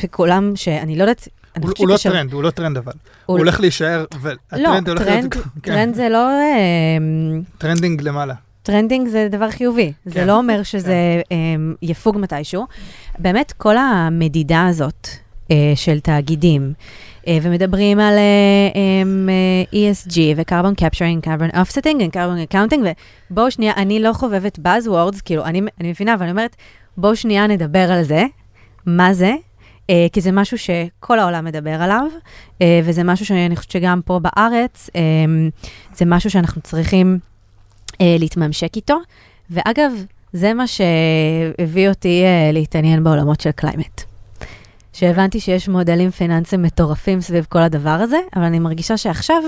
וכולם, שאני לא יודעת, הוא, הוא לא ששב- טרנד, הוא לא טרנד אבל. הוא הוא- הולך להישאר, לא, והטרנד הולך טרנד, להיות... כן, טרנד זה לא... אה, טרנדינג למעלה. טרנדינג זה דבר חיובי, זה כן, לא אומר שזה um, יפוג מתישהו. באמת, כל המדידה הזאת uh, של תאגידים, uh, ומדברים על uh, um, uh, ESG ו-carbon capturing, carbon offsetting ו-carbon accounting, ובואו שנייה, אני לא חובבת buzzwords, כאילו, אני, אני מבינה, אבל אני אומרת, בואו שנייה נדבר על זה, מה זה, uh, כי זה משהו שכל העולם מדבר עליו, uh, וזה משהו שאני חושבת שגם פה בארץ, um, זה משהו שאנחנו צריכים... אה, להתממשק איתו. ואגב, זה מה שהביא אותי אה, להתעניין בעולמות של קליימט. שהבנתי שיש מודלים פיננסיים מטורפים סביב כל הדבר הזה, אבל אני מרגישה שעכשיו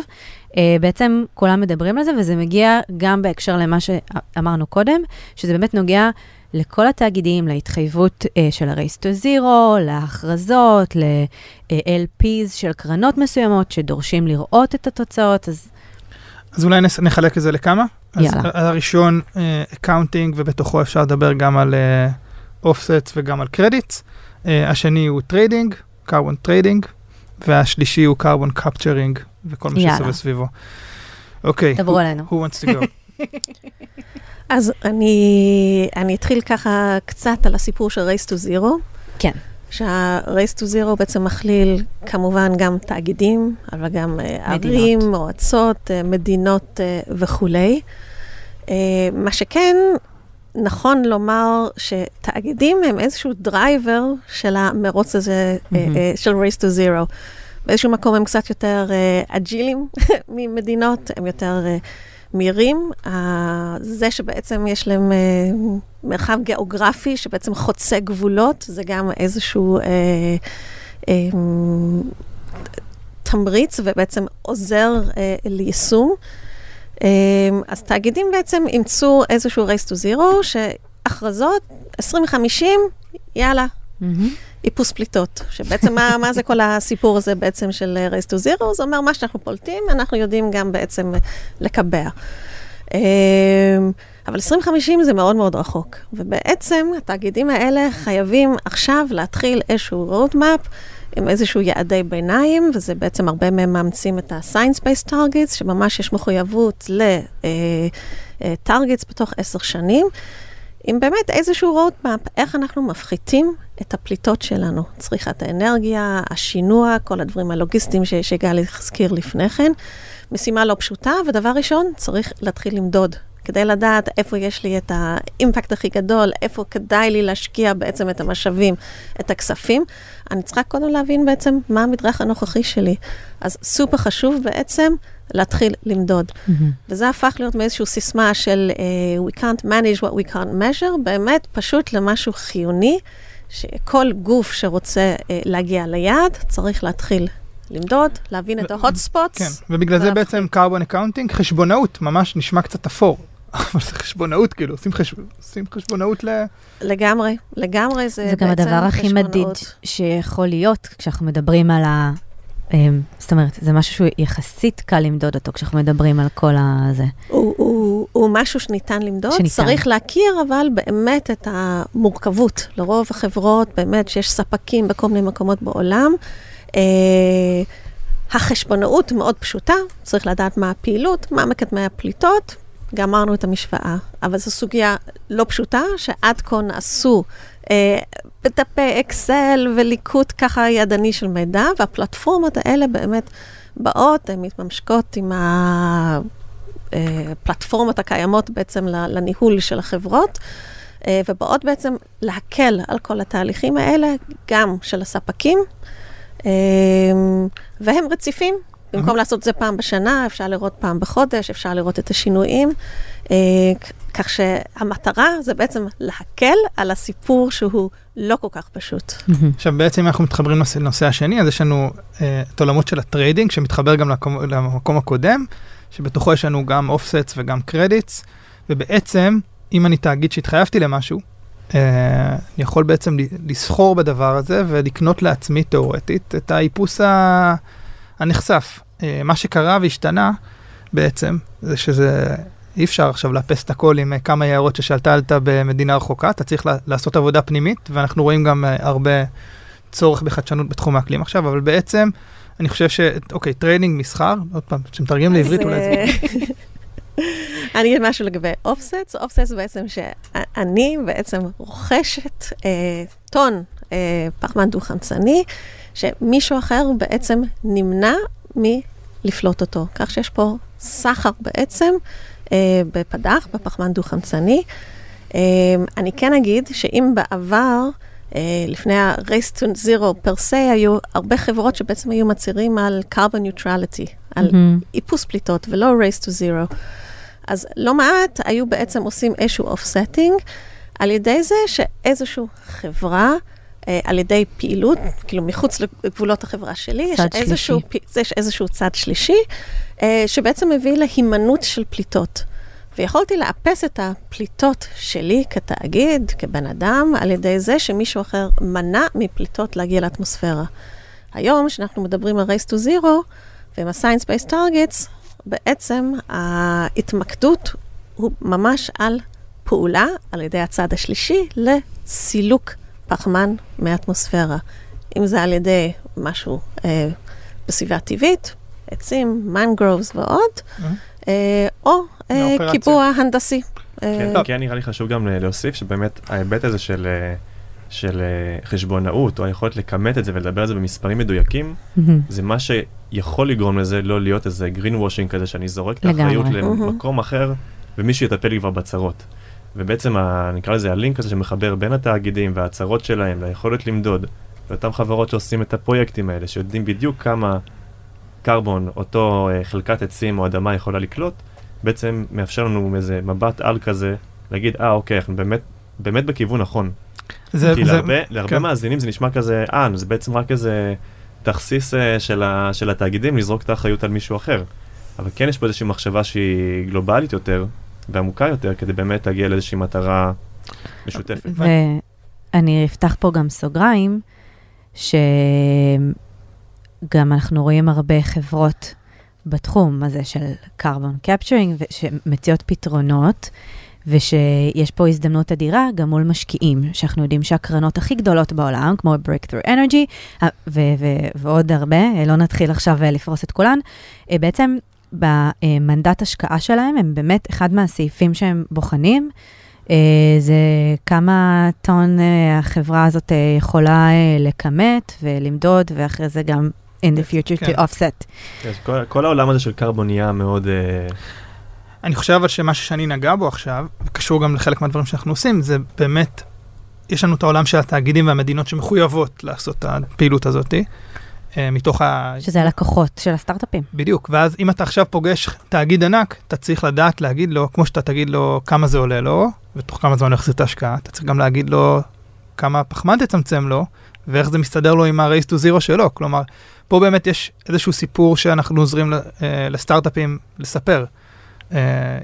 אה, בעצם כולם מדברים על זה, וזה מגיע גם בהקשר למה שאמרנו קודם, שזה באמת נוגע לכל התאגידים, להתחייבות אה, של ה-Race to Zero, להכרזות, ל-LPs של קרנות מסוימות שדורשים לראות את התוצאות, אז אז אולי נס- נחלק את זה לכמה. אז יאללה. ה- הראשון, accounting, ובתוכו אפשר לדבר גם על offsets וגם על credits. השני הוא trading, carbon trading, והשלישי הוא carbon capturing, וכל מה. שסובב סביבו. אוקיי, דברו עלינו. who wants to go? אז אני, אני אתחיל ככה קצת על הסיפור של Race to Zero. כן. שה-Race to Zero בעצם מכליל כמובן גם תאגידים, אבל גם אה, ערים, מועצות, אה, מדינות אה, וכולי. מה שכן, נכון לומר שתאגידים הם איזשהו driver של המרוץ הזה, mm-hmm. של Race to Zero. באיזשהו מקום הם קצת יותר agile-ים ממדינות, הם יותר מהירים. זה שבעצם יש להם מרחב גיאוגרפי שבעצם חוצה גבולות, זה גם איזשהו... אה, אה, תמריץ ובעצם עוזר אה, ליישום. אה, אז תאגידים בעצם אימצו איזשהו race to zero, שהכרזות, 2050, יאללה, mm-hmm. איפוס פליטות. שבעצם מה, מה זה כל הסיפור הזה בעצם של race to zero? זה אומר מה שאנחנו פולטים, אנחנו יודעים גם בעצם לקבע. אה, אבל 2050 זה מאוד מאוד רחוק. ובעצם התאגידים האלה חייבים עכשיו להתחיל איזשהו roadmap עם איזשהו יעדי ביניים, וזה בעצם הרבה מהם מאמצים את ה-science-based targets, שממש יש מחויבות ל-targets אה, אה, בתוך עשר שנים. עם באמת איזשהו roadmap, איך אנחנו מפחיתים את הפליטות שלנו, צריכת האנרגיה, השינוע, כל הדברים הלוגיסטיים שגלי הזכיר לפני כן. משימה לא פשוטה, ודבר ראשון, צריך להתחיל למדוד כדי לדעת איפה יש לי את האימפקט הכי גדול, איפה כדאי לי להשקיע בעצם את המשאבים, את הכספים, אני צריכה קודם להבין בעצם מה המדרך הנוכחי שלי. אז סופר חשוב בעצם להתחיל למדוד. Mm-hmm. וזה הפך להיות מאיזושהי סיסמה של uh, We can't manage what we can't measure, באמת פשוט למשהו חיוני, שכל גוף שרוצה uh, להגיע ליעד צריך להתחיל למדוד, להבין את ה-hot spots. כן, ובגלל זה בעצם carbon accounting, חשבונאות, ממש נשמע קצת אפור. אבל זה חשבונאות, כאילו, עושים, חש... עושים חשבונאות ל... לגמרי, לגמרי זה, זה גם הדבר הכי מדיד שיכול להיות כשאנחנו מדברים על ה... אמ, זאת אומרת, זה משהו שהוא יחסית קל למדוד אותו כשאנחנו מדברים על כל הזה. הוא, הוא, הוא משהו שניתן למדוד, שניתן. צריך להכיר אבל באמת את המורכבות. לרוב החברות, באמת שיש ספקים בכל מיני מקומות בעולם. אה, החשבונאות מאוד פשוטה, צריך לדעת מה הפעילות, מה מקדמי הפליטות, גמרנו את המשוואה. אבל זו סוגיה לא פשוטה, שעד כה נעשו אה, בדפי אקסל וליקוט ככה ידני של מידע, והפלטפורמות האלה באמת באות, הן מתממשקות עם הפלטפורמות אה, הקיימות בעצם לניהול של החברות. אה, ובאות בעצם להקל על כל התהליכים האלה, גם של הספקים, אה, והם רציפים. במקום mm-hmm. לעשות את זה פעם בשנה, אפשר לראות פעם בחודש, אפשר לראות את השינויים. אה, כך שהמטרה זה בעצם להקל על הסיפור שהוא לא כל כך פשוט. עכשיו בעצם אם אנחנו מתחברים לנושא השני, אז יש לנו אה, את עולמות של ה trading, שמתחבר גם למקום, למקום הקודם, שבתוכו יש לנו גם offsets וגם credits, ובעצם, אם אני תאגיד שהתחייבתי למשהו, אה, אני יכול בעצם לסחור בדבר הזה ולקנות לעצמי תאורטית את האיפוס ה... הנחשף. אה, מה שקרה והשתנה בעצם, זה שזה, אי אפשר עכשיו לאפס את הכל עם אה, כמה יערות ששתלת במדינה רחוקה, אתה צריך לעשות עבודה פנימית, ואנחנו רואים גם אה, הרבה צורך בחדשנות בתחום האקלים עכשיו, אבל בעצם, אני חושב ש... אוקיי, trading, מסחר, עוד פעם, כשמתרגם לעברית אולי זה... אני אגיד משהו לגבי offsets. offsets בעצם שאני בעצם רוכשת אה, טון אה, פחמן דו-חמצני, שמישהו אחר בעצם נמנע מלפלוט אותו. כך שיש פה סחר בעצם אה, בפדח, בפחמן דו-חמצני. אה, אני כן אגיד שאם בעבר, אה, לפני ה-Race to Zero פר se, היו הרבה חברות שבעצם היו מצהירים על carbon neutrality, על mm-hmm. איפוס פליטות ולא Race to Zero. אז לא מעט היו בעצם עושים איזשהו offsetting על ידי זה שאיזושהי חברה על ידי פעילות, כאילו מחוץ לגבולות החברה שלי, יש איזשהו, יש איזשהו צד שלישי, אה, שבעצם מביא להימנעות של פליטות. ויכולתי לאפס את הפליטות שלי כתאגיד, כבן אדם, על ידי זה שמישהו אחר מנע מפליטות להגיע לאטמוספירה. היום, כשאנחנו מדברים על Race to Zero ועם ה-Science-Based Targets, בעצם ההתמקדות הוא ממש על פעולה על ידי הצד השלישי לסילוק פחמן מהאטמוספירה. אם זה על ידי משהו אה, בסביבה טבעית, עצים, מנגרובס ועוד, mm-hmm. אה, או אה, קיבוע הנדסי. כן, אה, כן, נראה לי חשוב גם להוסיף שבאמת ההיבט הזה של של אה, חשבונאות, או היכולת לכמת את זה ולדבר על זה במספרים מדויקים, מהמם. זה מה שיכול לגרום לזה לא להיות איזה green washing כזה, שאני זורק את. האחריות מהמם. למקום אחר, ומישהו יטפל לי כבר בצרות. ובעצם, ה- נקרא לזה הלינק הזה שמחבר בין התאגידים והצרות שלהם ליכולת למדוד, ואותן חברות שעושים את הפרויקטים האלה, שיודעים בדיוק כמה קרבון אותו אה, חלקת עצים או אדמה יכולה לקלוט, בעצם מאפשר לנו איזה מבט על כזה, להגיד, אה, אוקיי, אנחנו באמת, באמת בכיוון נכון. זה, כי זה, להרבה, להרבה כן. מאזינים זה נשמע כזה, אה, זה בעצם רק איזה תכסיס אה, של, ה, של התאגידים לזרוק את האחריות על מישהו אחר. אבל כן יש פה איזושהי מחשבה שהיא גלובלית יותר ועמוקה יותר, כדי באמת להגיע לאיזושהי מטרה משותפת. ואני אפתח פה גם סוגריים, שגם אנחנו רואים הרבה חברות בתחום הזה של carbon capturing, שמציעות פתרונות, ושיש פה הזדמנות אדירה גם מול משקיעים, שאנחנו יודעים שהקרנות הכי גדולות בעולם, כמו Breakthrough Energy, ו- ו- ועוד הרבה, לא נתחיל עכשיו אה, לפרוס את כולן, אה, בעצם במנדט השקעה שלהם, הם באמת אחד מהסעיפים שהם בוחנים, אה, זה כמה טון אה, החברה הזאת אה, יכולה לכמת ולמדוד, ואחרי זה גם in the future כן. to offset. כן, כל, כל העולם הזה של קרבון נהיה מאוד... אני חושב אבל שמשהו שאני נגע בו עכשיו, וקשור גם לחלק מהדברים שאנחנו עושים, זה באמת, יש לנו את העולם של התאגידים והמדינות שמחויבות לעשות את הפעילות הזאת, מתוך ה... שזה הלקוחות של הסטארט-אפים. בדיוק, ואז אם אתה עכשיו פוגש תאגיד ענק, אתה צריך לדעת להגיד לו, כמו שאתה תגיד לו כמה זה עולה לו, ותוך כמה זמן הוא יחזיר את ההשקעה, אתה צריך גם להגיד לו כמה פחמן תצמצם לו, ואיך זה מסתדר לו עם ה-race to zero שלו. כלומר, פה באמת יש איזשהו סיפור שאנחנו עוזרים ל- אה, לסטארט-אפים לספר. אה,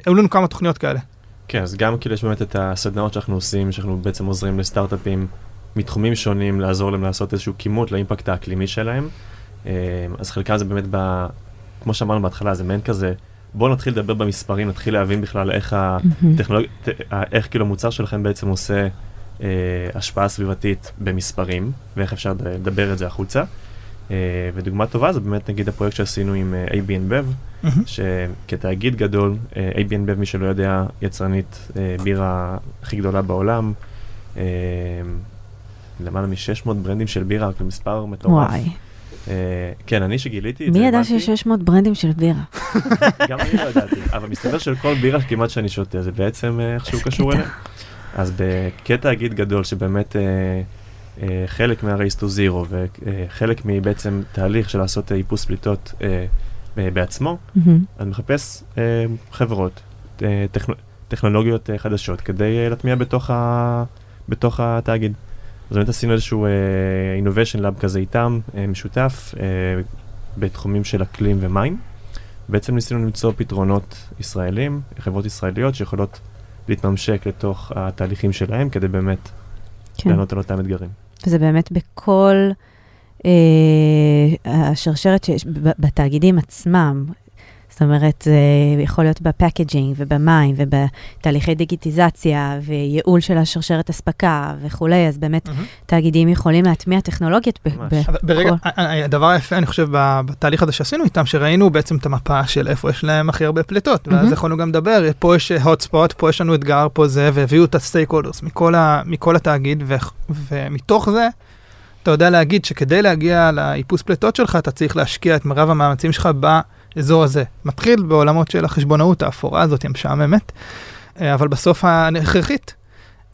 היו לנו כמה תוכניות כאלה. כן, אז גם כאילו יש באמת את הסדנאות שאנחנו עושים, שאנחנו בעצם עוזרים לסטארט-אפים מתחומים שונים, לעזור להם לעשות איזשהו כימות לאימפקט האקלימי שלהם. אה, אז חלקם זה באמת, ב, כמו שאמרנו בהתחלה, זה מעין כזה, בואו נתחיל לדבר במספרים, נתחיל להבין בכלל איך הטכנולוגיה, איך כאילו המוצר שלכם בעצם עושה אה, השפעה סביבתית במספרים, ואיך אפשר לדבר את זה החוצה. אה, ודוגמה טובה זה באמת נגיד הפרויקט שעשינו עם אה, AB InBev, שכתאגיד גדול, אה, AB InBev, מי שלא יודע, יצרנית אה, בירה הכי גדולה בעולם, אה, למעלה מ-600 ברנדים של בירה, זה מספר מטורף. וואי, אה, כן, אני שגיליתי את זה, מי ידע שיש 600 ברנדים של בירה? גם אני לא ידעתי, אבל מסתבר שכל בירה כמעט שאני שותה, זה בעצם אה, איכשהו קשור. אליה. אז כתאגיד גדול שבאמת אה, חלק מה-race to zero וחלק מבעצם תהליך של לעשות איפוס פליטות בעצמו. אני מחפש חברות, טכנו, טכנולוגיות חדשות כדי להטמיע בתוך התאגיד. אז באמת עשינו איזשהו אה, innovation lab כזה איתם, אה, משותף, אה, בתחומים של אקלים ומים. בעצם ניסינו למצוא פתרונות ישראלים, חברות ישראליות שיכולות להתממשק לתוך התהליכים שלהם כדי באמת כן. לענות על אותם אתגרים. וזה באמת בכל אה, השרשרת שיש בתאגידים עצמם. זאת אומרת, זה יכול להיות ב packaging ובמים ובתהליכי דיגיטיזציה וייעול של השרשרת אספקה וכולי, אז באמת תאגידים יכולים להטמיע טכנולוגיות ב-. ב- ברגע, בכל- ה- ה- הדבר היפה, אני חושב, ב- בתהליך הזה שעשינו איתם, שראינו בעצם את המפה של איפה יש להם הכי הרבה פליטות, ואז מהמם. יכולנו גם לדבר, פה יש hot spot, פה יש לנו אתגר, פה זה, והביאו את ה stakeholders מכל, ה- מכל התאגיד, ו- ומתוך זה, אתה יודע להגיד שכדי להגיע לאיפוס פליטות שלך, אתה צריך להשקיע את מרב המאמצים שלך באזור הזה. מתחיל בעולמות של החשבונאות האפורה הזאת, המשעממת, אה, אבל בסוף ההכרחית.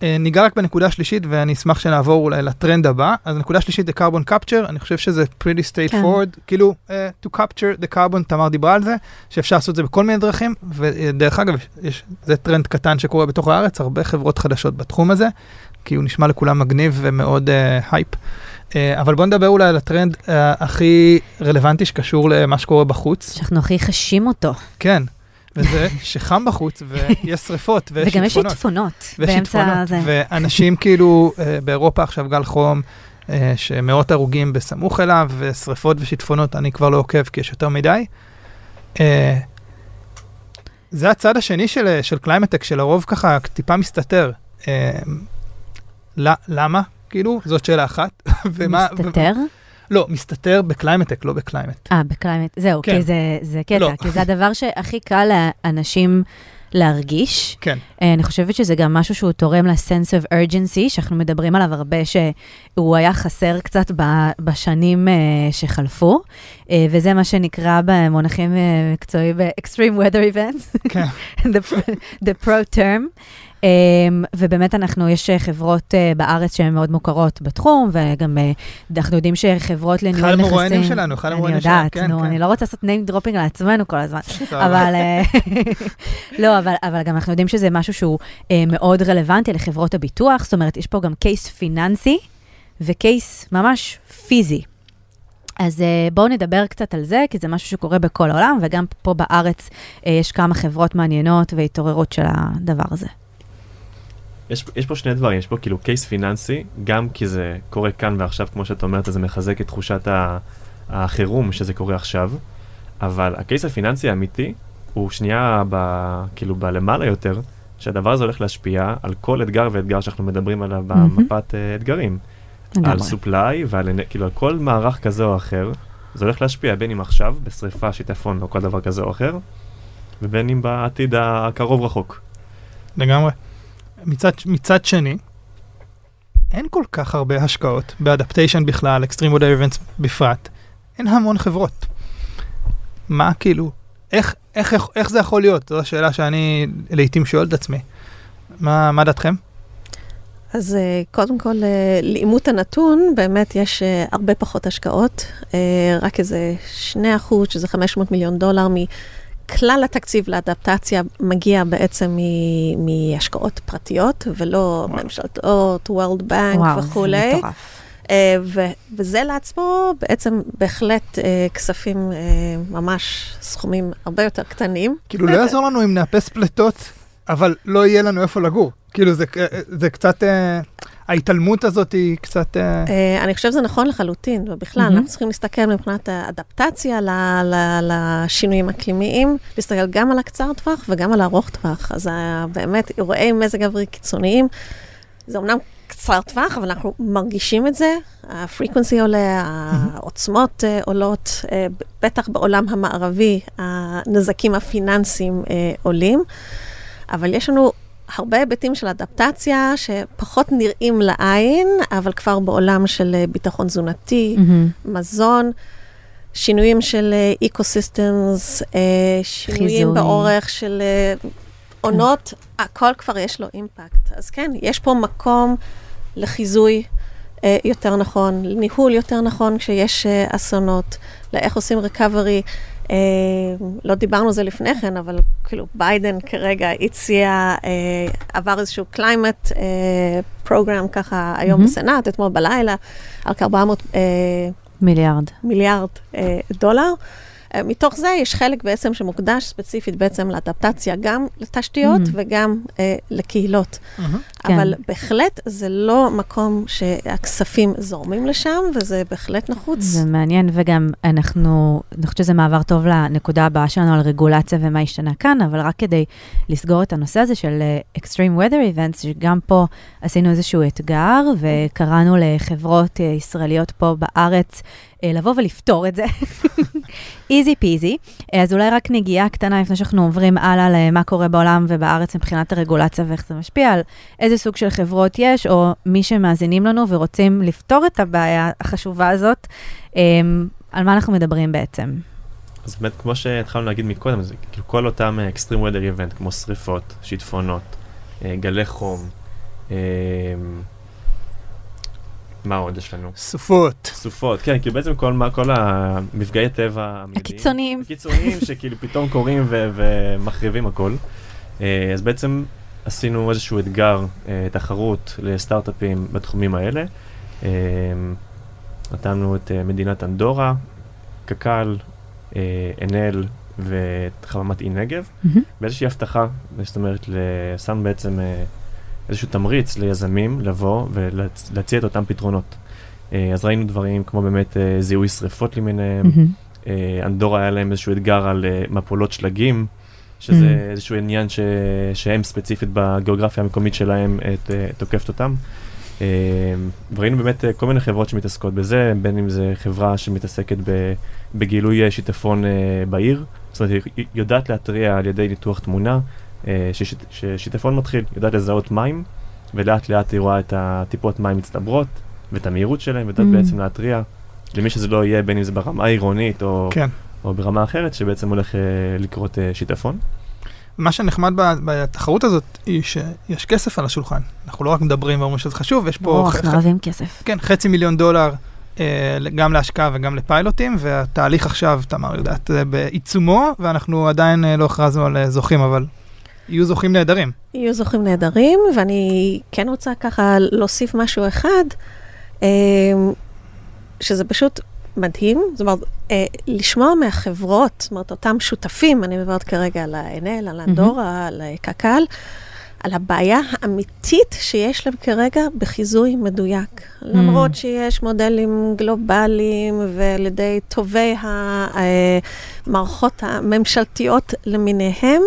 אה, ניגע רק בנקודה השלישית, ואני אשמח שנעבור אולי לטרנד הבא. אז הנקודה השלישית זה carbon capture, אני חושב שזה pretty straightforward, כן. כאילו, uh, to capture the carbon, תמר דיברה על זה, שאפשר לעשות את זה בכל מיני דרכים, ודרך אגב, יש, זה טרנד קטן שקורה בתוך הארץ, הרבה חברות חדשות בתחום הזה, כי הוא נשמע לכולם מגניב ומאוד hype. Uh, אבל בואו נדבר אולי על הטרנד uh, הכי רלוונטי שקשור למה שקורה בחוץ. שאנחנו הכי חשים אותו. כן, וזה שחם בחוץ, ויש שריפות, ויש וגם יש שיטפונות. באמצע שיטפונות, זה. ואנשים כאילו, אה, באירופה עכשיו גל חום, אה, שמאות הרוגים בסמוך אליו, ושריפות ושיטפונות, אני כבר לא עוקב כי יש יותר מדי. אה, זה הצד השני של, של climate tech, שלרוב ככה טיפה מסתתר. אה, למה? כאילו, זאת שאלה אחת. ומה- מסתתר? לא, מסתתר ב climate tech, לא ב climate. אה, ב climate, זהו, כן. כי זה, זה קטע, לא. כי זה הדבר שהכי קל לאנשים להרגיש. כן. אה, אני חושבת שזה גם משהו שהוא תורם ל-sense of urgency, שאנחנו מדברים עליו הרבה, שהוא היה חסר קצת בשנים אה, שחלפו, אה, וזה מה שנקרא במונחים מקצועיים ב-extreme weather events, כן. the, the pro term. Um, ובאמת אנחנו, יש אה, חברות uh, בארץ שהן מאוד מוכרות בתחום, וגם uh, אנחנו יודעים שחברות לניהול אחד נכסים... המרואיינים שלנו, אחד המרואיינים שלנו, אני יודעת, כן, נו, כן. אני לא רוצה לעשות name dropping לעצמנו כל הזמן. אבל אה, לא, אבל, אבל גם אנחנו יודעים שזה משהו שהוא אה, מאוד רלוונטי לחברות הביטוח, זאת אומרת, יש פה גם קייס פיננסי וקייס ממש פיזי. אז אה, בואו נדבר קצת על זה, כי זה משהו שקורה בכל העולם, וגם פה בארץ אה, יש כמה חברות מעניינות והתעוררות של הדבר הזה. יש, יש פה שני דברים, יש פה כאילו קייס פיננסי, גם כי זה קורה כאן ועכשיו, כמו שאת אומרת, זה מחזק את תחושת החירום שזה קורה עכשיו, אבל הקייס הפיננסי האמיתי הוא שנייה ב, כאילו בלמעלה יותר, שהדבר הזה הולך להשפיע על כל אתגר ואתגר שאנחנו מדברים עליו מהמם. במפת אה, אתגרים. על לגמרי. סופליי ועל כאילו על כל מערך כזה או אחר, זה הולך להשפיע בין אם עכשיו, בשריפה, שיטפון או כל דבר כזה או אחר, ובין אם בעתיד הקרוב רחוק. לגמרי. מצד, מצד שני, אין כל כך הרבה השקעות באדפטיישן בכלל, אקסטרים וודאי איבנטס בפרט. אין המון חברות. מה כאילו, איך, איך, איך, איך זה יכול להיות? זו השאלה שאני לעיתים שואל את עצמי. מה, מה דעתכם? אז אה, קודם כל, אה, לאימות הנתון, באמת יש אה, הרבה פחות השקעות, רק איזה 2 אחוז, שזה 500 מיליון דולר מכלל התקציב לאדפטציה, מגיע בעצם מ- מהשקעות פרטיות, ולא וואו. ממשלתות, World Bank וואו, זה וכולי. מטורף. אה, ו- וזה לעצמו בעצם בהחלט אה, כספים, אה, ממש סכומים הרבה יותר קטנים. כאילו, לא יעזור לנו אם נאפס פליטות, אבל לא יהיה לנו איפה לגור. כאילו, זה, זה קצת, אה, ההתעלמות הזאת היא קצת... אה, אה, אני חושבת שזה נכון לחלוטין, ובכלל. אנחנו צריכים להסתכל מבחינת האדפטציה לשינויים אקלימיים, להסתכל גם על הקצר טווח וגם על הארוך טווח. אז ה- באמת, אירועי מזג אוויר קיצוניים, זה אמנם קצר טווח, אבל אנחנו מרגישים את זה, ה frequency עולה, העוצמות אה, עולות, אה, בטח בעולם המערבי, הנזקים הפיננסיים אה, עולים, אבל יש לנו הרבה היבטים של אדפטציה שפחות נראים לעין, אבל כבר בעולם של אה, ביטחון תזונתי, מהמם. מזון, שינויים של ecosystems, שינויים חיזוי. באורך של אה, עונות, הכל כבר יש לו impact. אז כן, יש פה מקום לחיזוי אה, יותר נכון, לניהול יותר נכון כשיש אה, אסונות, לאיך עושים ריקאברי. אה, לא דיברנו על זה לפני כן, אבל כאילו ביידן כרגע הציע, אה, עבר איזשהו climate אה, program ככה היום מהמם. בסנאט, אתמול בלילה, על כ-400 אה, מיליארד. מיליארד אה, דולר. אה, מתוך זה יש חלק בעצם שמוקדש ספציפית בעצם לאדפטציה, גם לתשתיות Mhm. וגם אה, לקהילות. כן. אבל בהחלט זה לא מקום שהכספים זורמים לשם, וזה בהחלט נחוץ. זה מעניין, וגם אנחנו, אני חושבת שזה מעבר טוב לנקודה הבאה שלנו על רגולציה ומה השתנה כאן, אבל רק כדי לסגור את הנושא הזה של אה, Extreme Weather Events, שגם פה עשינו איזשהו אתגר, וקראנו לחברות אה, ישראליות פה בארץ לבוא ולפתור את זה. איזי פיזי. אז אולי רק נגיעה קטנה לפני שאנחנו עוברים הלאה למה קורה בעולם ובארץ מבחינת הרגולציה ואיך זה משפיע, על איזה סוג של חברות יש, או מי שמאזינים לנו ורוצים לפתור את הבעיה החשובה הזאת, אמ, על מה אנחנו מדברים בעצם. אז באמת, כמו שהתחלנו להגיד מקודם, זה כאילו כל אותם אה, extreme weather event, כמו שריפות, שיטפונות, אה, גלי חום, אה, מה עוד יש לנו? סופות. סופות, כן, כאילו בעצם כל, מה- כל המפגעי טבע. הקיצוניים. הקיצוניים שכאילו פתאום קורים ו- ומחריבים הכל. אה, אז בעצם עשינו איזשהו אתגר, אה, תחרות לסטארט-אפים בתחומים האלה. אה, נתנו את מדינת אנדורה, קק"ל, אה, ענל וחממת אי נגב, מהמם. באיזושהי הבטחה, זאת אומרת, שם בעצם איזשהו תמריץ ליזמים לבוא ולהציע את אותם פתרונות. אה, אז ראינו דברים כמו באמת אה, זיהוי שריפות למיניהם. אה, אנדורה היה להם איזשהו אתגר על מפולות שלגים, שזה Mm. איזשהו עניין ש... שהם ספציפית בגיאוגרפיה המקומית שלהם את, תוקפת אותם. וראינו באמת כל מיני חברות שמתעסקות בזה, בין אם זה חברה שמתעסקת בגילוי שיטפון בעיר, זאת אומרת, היא יודעת להתריע על ידי ניתוח תמונה, ששיטפון מתחיל, יודעת לזהות מים, ולאט לאט היא רואה את הטיפות מים מצטברות, ואת המהירות שלהם, ויודעת Mm. בעצם להתריע למי שזה לא יהיה, בין אם זה ברמה העירונית או, כן. או ברמה אחרת, שבעצם הולך אה, לקרות אה, שיטפון. מה שנחמד בתחרות הזאת, היא שיש כסף על השולחן. אנחנו לא רק מדברים ואומרים שזה חשוב, יש פה ברור, אנחנו אוהבים כסף. כן, חצי מיליון דולר אה, גם להשקעה וגם לפיילוטים, והתהליך עכשיו, תמר יודעת, זה בעיצומו, ואנחנו עדיין אה, לא הכרזנו על אה, זוכים, אבל יהיו זוכים נהדרים. יהיו זוכים נהדרים, ואני כן רוצה ככה להוסיף משהו אחד, אה, שזה פשוט מדהים, זאת אומרת, אה, לשמוע מהחברות, זאת אומרת, אותם שותפים, אני מדברת כרגע על ה-NL, על אנדורה, על אה, קק"ל, על הבעיה האמיתית שיש להם כרגע בחיזוי מדויק. למרות שיש מודלים גלובליים ועל ידי טובי המערכות הממשלתיות למיניהם,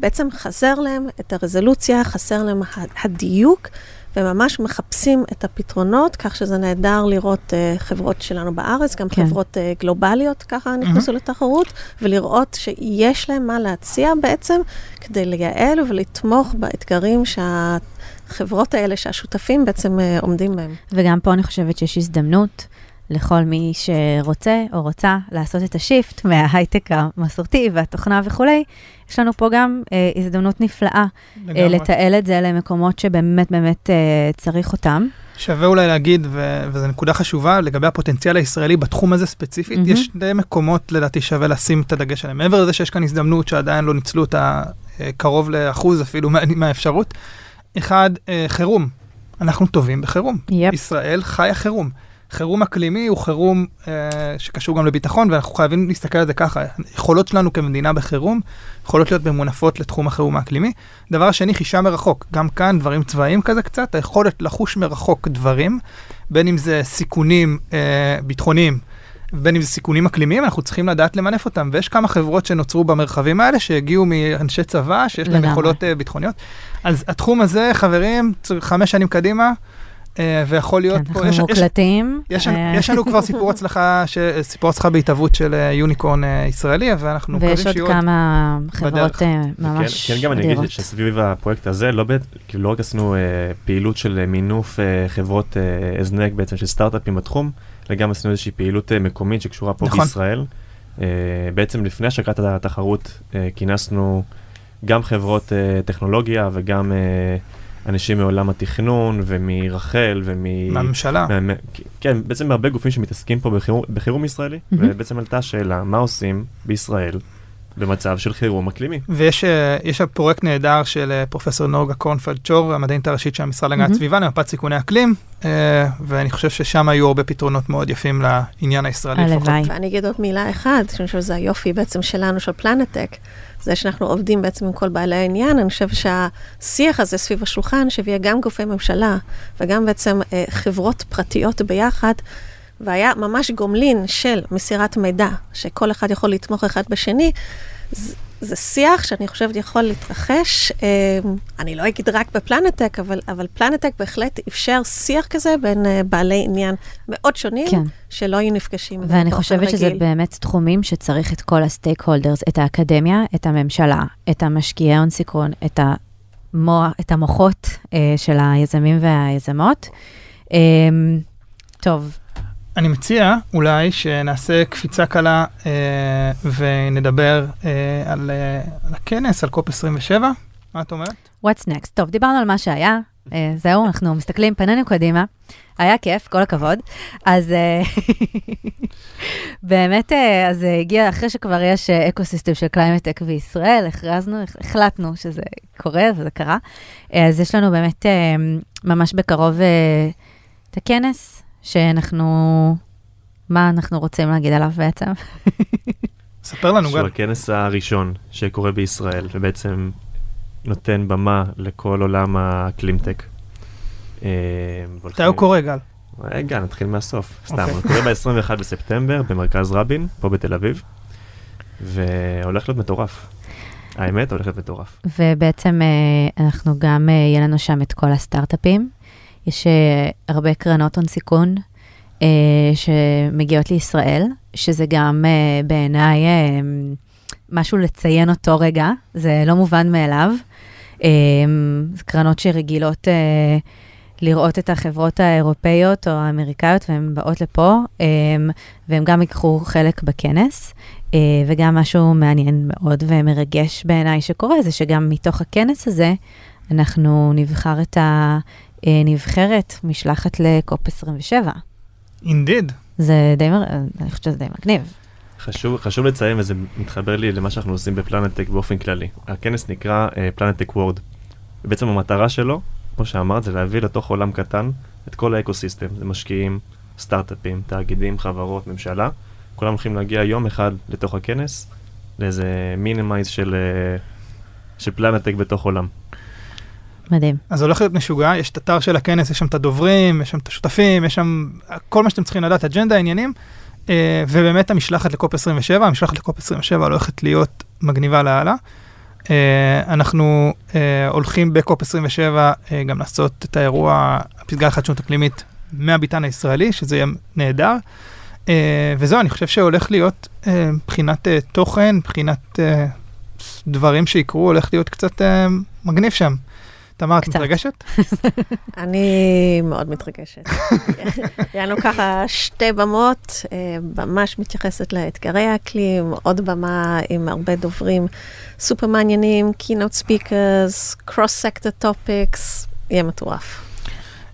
בעצם חסר להם את הרזולוציה, חסר להם הדיוק, וממש מחפשים את הפתרונות, כך שזה נהדר לראות uh, חברות שלנו בארץ, גם כן. חברות uh, גלובליות ככה נכנסו לתחרות, ולראות שיש להם מה להציע בעצם, כדי לייעל ולתמוך באתגרים שהחברות האלה, שהשותפים בעצם uh, עומדים בהם. וגם פה אני חושבת שיש הזדמנות לכל מי שרוצה או רוצה לעשות את השיפט מההייטק המסורתי והתוכנה וכולי. יש לנו פה גם אה, הזדמנות נפלאה אה. לתעל את זה למקומות שבאמת באמת אה, צריך אותם. שווה אולי להגיד, ו- וזו נקודה חשובה, לגבי הפוטנציאל הישראלי בתחום הזה ספציפית, מהמם. יש שני מקומות לדעתי שווה לשים את הדגש עליהם. מעבר לזה שיש כאן הזדמנות שעדיין לא ניצלו אותה אה, קרוב לאחוז אפילו מה- מהאפשרות. אחד, אה, חירום. אנחנו טובים בחירום. Yep. ישראל חיה חירום. חירום אקלימי הוא חירום אה, שקשור גם לביטחון, ואנחנו חייבים להסתכל על זה ככה. יכולות שלנו כמדינה בחירום יכולות להיות ממונפות לתחום החירום האקלימי. דבר שני, חישה מרחוק. גם כאן דברים צבאיים כזה קצת, היכולת לחוש מרחוק דברים, בין אם זה סיכונים אה, ביטחוניים, בין אם זה סיכונים אקלימיים, אנחנו צריכים לדעת למנף אותם. ויש כמה חברות שנוצרו במרחבים האלה, שהגיעו מאנשי צבא, שיש להם לגמרי. יכולות אה, ביטחוניות. אז התחום הזה, חברים, חמש שנים קדימה, ויכול להיות כן, פה, אנחנו יש, יש, מוקלטים. יש, לנו, אה, יש לנו כבר סיפור הצלחה, ש, סיפור הצלחה בהתהוות של אה, יוניקורן אה, ישראלי, ואנחנו מקווים ויש עוד שיהיו כמה חברות בדרך. אה, ממש כן, כן, גם אני אגיד. שסביב הפרויקט הזה, לא, כאילו לא רק עשינו אה, פעילות של אה, מינוף אה, חברות אה, הזנק בעצם של סטארט-אפים בתחום, אלא גם עשינו איזושהי פעילות אה, מקומית שקשורה פה נכון. בישראל. אה, בעצם לפני השקת התחרות אה, כינסנו גם חברות אה, טכנולוגיה וגם אה, אנשים מעולם התכנון ומרח"ל ומ... מהממשלה. מה- כן, בעצם הרבה גופים שמתעסקים פה בחירום, בחירום ישראלי, מהמם. ובעצם עלתה השאלה, מה עושים בישראל במצב של חירום אקלימי? ויש אה, פרויקט נהדר של אה, פרופסור נוגה קורנפלד צ'ור, המדענית הראשית של המשרד להגנת. הסביבה, למפת סיכוני אקלים, אה, ואני חושב ששם היו הרבה פתרונות מאוד יפים לעניין הישראלי. הלוואי. ואני אגיד עוד מילה אחת, שאני חושבת שזה היופי בעצם שלנו, של פלנטק, זה שאנחנו עובדים בעצם עם כל בעלי העניין, אני חושבת שהשיח הזה סביב השולחן, שהביא גם גופי ממשלה וגם בעצם אה, חברות פרטיות ביחד, והיה ממש גומלין של מסירת מידע, שכל אחד יכול לתמוך אחד בשני, זה שיח שאני חושבת יכול להתרחש, אה, אני לא אגיד רק בפלנטק, אבל, אבל פלנטק בהחלט אפשר שיח כזה בין אה, בעלי עניין מאוד שונים, כן. שלא היו נפגשים. ואני באופן חושבת שזה רגיל. באמת תחומים שצריך את כל הסטייק הולדרס, את האקדמיה, את הממשלה, את המשקיעי הון סיכון, את, המוח, את המוחות אה, של היזמים והיזמות. אה, טוב, אני מציע אולי שנעשה קפיצה קלה אה, ונדבר אה, על, אה, על הכנס, על קופ 27. מה את אומרת? what's next? טוב, דיברנו על מה שהיה, אה, זהו, אנחנו מסתכלים, פנינו קדימה. היה כיף, כל הכבוד. אז אה, באמת, אה, אז אה, הגיע, אחרי שכבר יש ecosystem של climate tech בישראל, הכרזנו, החלטנו שזה קורה וזה קרה. אז יש לנו באמת ממש בקרוב את הכנס, שאנחנו, מה אנחנו רוצים להגיד עליו בעצם? ספר לנו, שהוא גל. הכנס הראשון שקורה בישראל, ובעצם נותן במה לכל עולם הקלימטק. אה, מתי הוא קורה, גל? רגע, נתחיל מהסוף. סתם, אוקיי. הוא קורה ב-21 בספטמבר במרכז רבין, פה בתל אביב, והולך להיות מטורף. האמת, הולך להיות מטורף. ובעצם אה, אנחנו גם, אה, יהיה לנו שם את כל הסטארט-אפים. יש אה, הרבה קרנות הון סיכון אה, שמגיעות לישראל, שזה גם אה, בעיניי אה, משהו לציין אותו רגע, זה לא מובן מאליו. אה, זה קרנות שרגילות אה, לראות את החברות האירופאיות או האמריקאיות, והן באות לפה, אה, והן גם ייקחו חלק בכנס. אה, וגם משהו מעניין מאוד ומרגש בעיניי שקורה, זה שגם מתוך הכנס הזה, אנחנו נבחר את הנבחרת, משלחת לקופ 27. אינדיד. זה די, מר- אני חושבת שזה די מגניב. חשוב, חשוב לציין, וזה מתחבר לי למה שאנחנו עושים בפלנטק באופן כללי. הכנס נקרא פלנטק World. ובעצם המטרה שלו, כמו שאמרת, זה להביא לתוך עולם קטן את כל ה ecosystem. זה משקיעים, סטארט-אפים, תאגידים, חברות, ממשלה. כולם הולכים להגיע יום אחד לתוך הכנס, לאיזה minimize של, אה, של פלנטק בתוך עולם. מדהים. אז הולך להיות משוגע, יש את אתר של הכנס, יש שם את הדוברים, יש שם את השותפים, יש שם כל מה שאתם צריכים לדעת, אג'נדה, עניינים, אה, ובאמת המשלחת לקופ 27, המשלחת לקופ 27 הולכת להיות מגניבה לאללה. אה, אנחנו אה, הולכים בקופ 27 אה, גם לעשות את האירוע, הפסגה לחדשנות אקלימית מהביתן הישראלי, שזה יהיה נהדר. אה, וזהו, אני חושב שהולך להיות אה, מבחינת אה, תוכן, מבחינת אה, דברים שיקרו, הולך להיות קצת אה, מגניב שם. תמר, את. מתרגשת? אני מאוד מתרגשת. היה לנו ככה שתי במות, אה, ממש מתייחסת לאתגרי האקלים, עוד במה עם הרבה דוברים סופר מעניינים, keynote speakers, cross-sector topics, יהיה מטורף.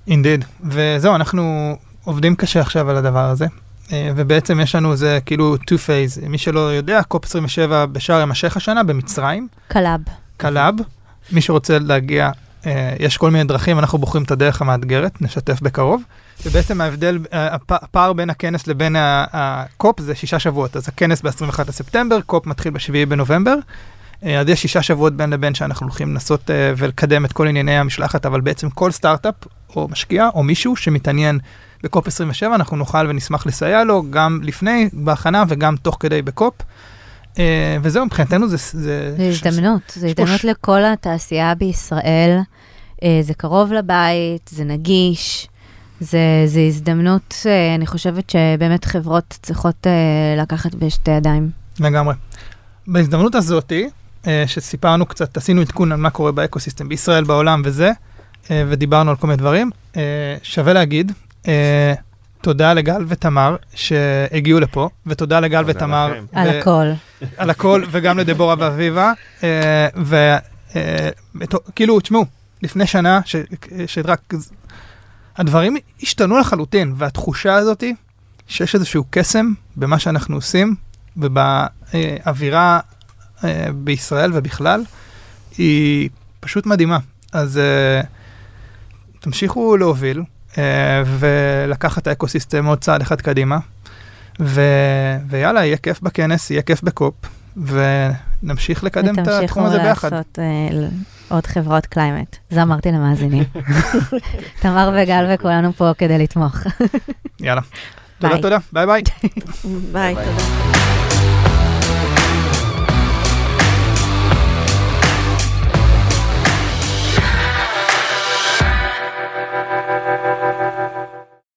Indeed. וזהו, אנחנו עובדים קשה עכשיו על הדבר הזה. אה, ובעצם יש לנו זה כאילו two phase. מי שלא יודע, COP 27 בשארם א-שייח השנה במצרים, קלאב. קלאב. מי שרוצה להגיע, יש כל מיני דרכים, אנחנו בוחרים את הדרך המאתגרת, נשתף בקרוב. ובעצם ההבדל, אה, הפ- הפער בין הכנס לבין ה COP זה שישה שבועות. אז הכנס ב-21 לספטמבר, COP מתחיל ב-7 בנובמבר. אה, אז יש שישה שבועות בין לבין שאנחנו הולכים לנסות אה, ולקדם את כל ענייני המשלחת, אבל בעצם כל סטארט-אפ או משקיע או מישהו שמתעניין ב COP 27, אנחנו נוכל ונשמח לסייע לו גם לפני, בהכנה וגם תוך כדי ב COP. אה, וזהו, מבחינתנו זה... זה, הזדמנות, פה הזדמנות לכל התעשייה בישראל. אה, זה קרוב לבית, זה נגיש, זה, זה הזדמנות, אה, אני חושבת שבאמת חברות צריכות לקחת בשתי ידיים. לגמרי. בהזדמנות הזאתי, שסיפרנו קצת, עשינו עדכון על מה קורה באקוסיסטם בישראל, בעולם וזה, ודיברנו על כל מיני דברים, שווה להגיד, תודה לגל ותמר שהגיעו לפה, ותודה לגל תודה ותמר. לכם. על הכל. על הכל, וגם לדבורה ואביבה. אה, וכאילו, תשמעו, לפני שנה, ש- שרק... הדברים השתנו לחלוטין, והתחושה הזאתי שיש איזשהו קסם במה שאנחנו עושים, ובאווירה אה, בישראל ובכלל, היא פשוט מדהימה. אז אה, תמשיכו להוביל אה, ולקחת את האקוסיסטם עוד צעד אחד קדימה. ו... ויאללה, יהיה כיף בכנס, יהיה כיף ב COP, ונמשיך לקדם את התחום הזה ביחד. ותמשיכו לעשות אה, ל- עוד חברות climate. זה אמרתי למאזינים. תמר וגל וכולנו פה כדי לתמוך. יאללה. תודה, ביי. תודה, ביי ביי. ביי, תודה.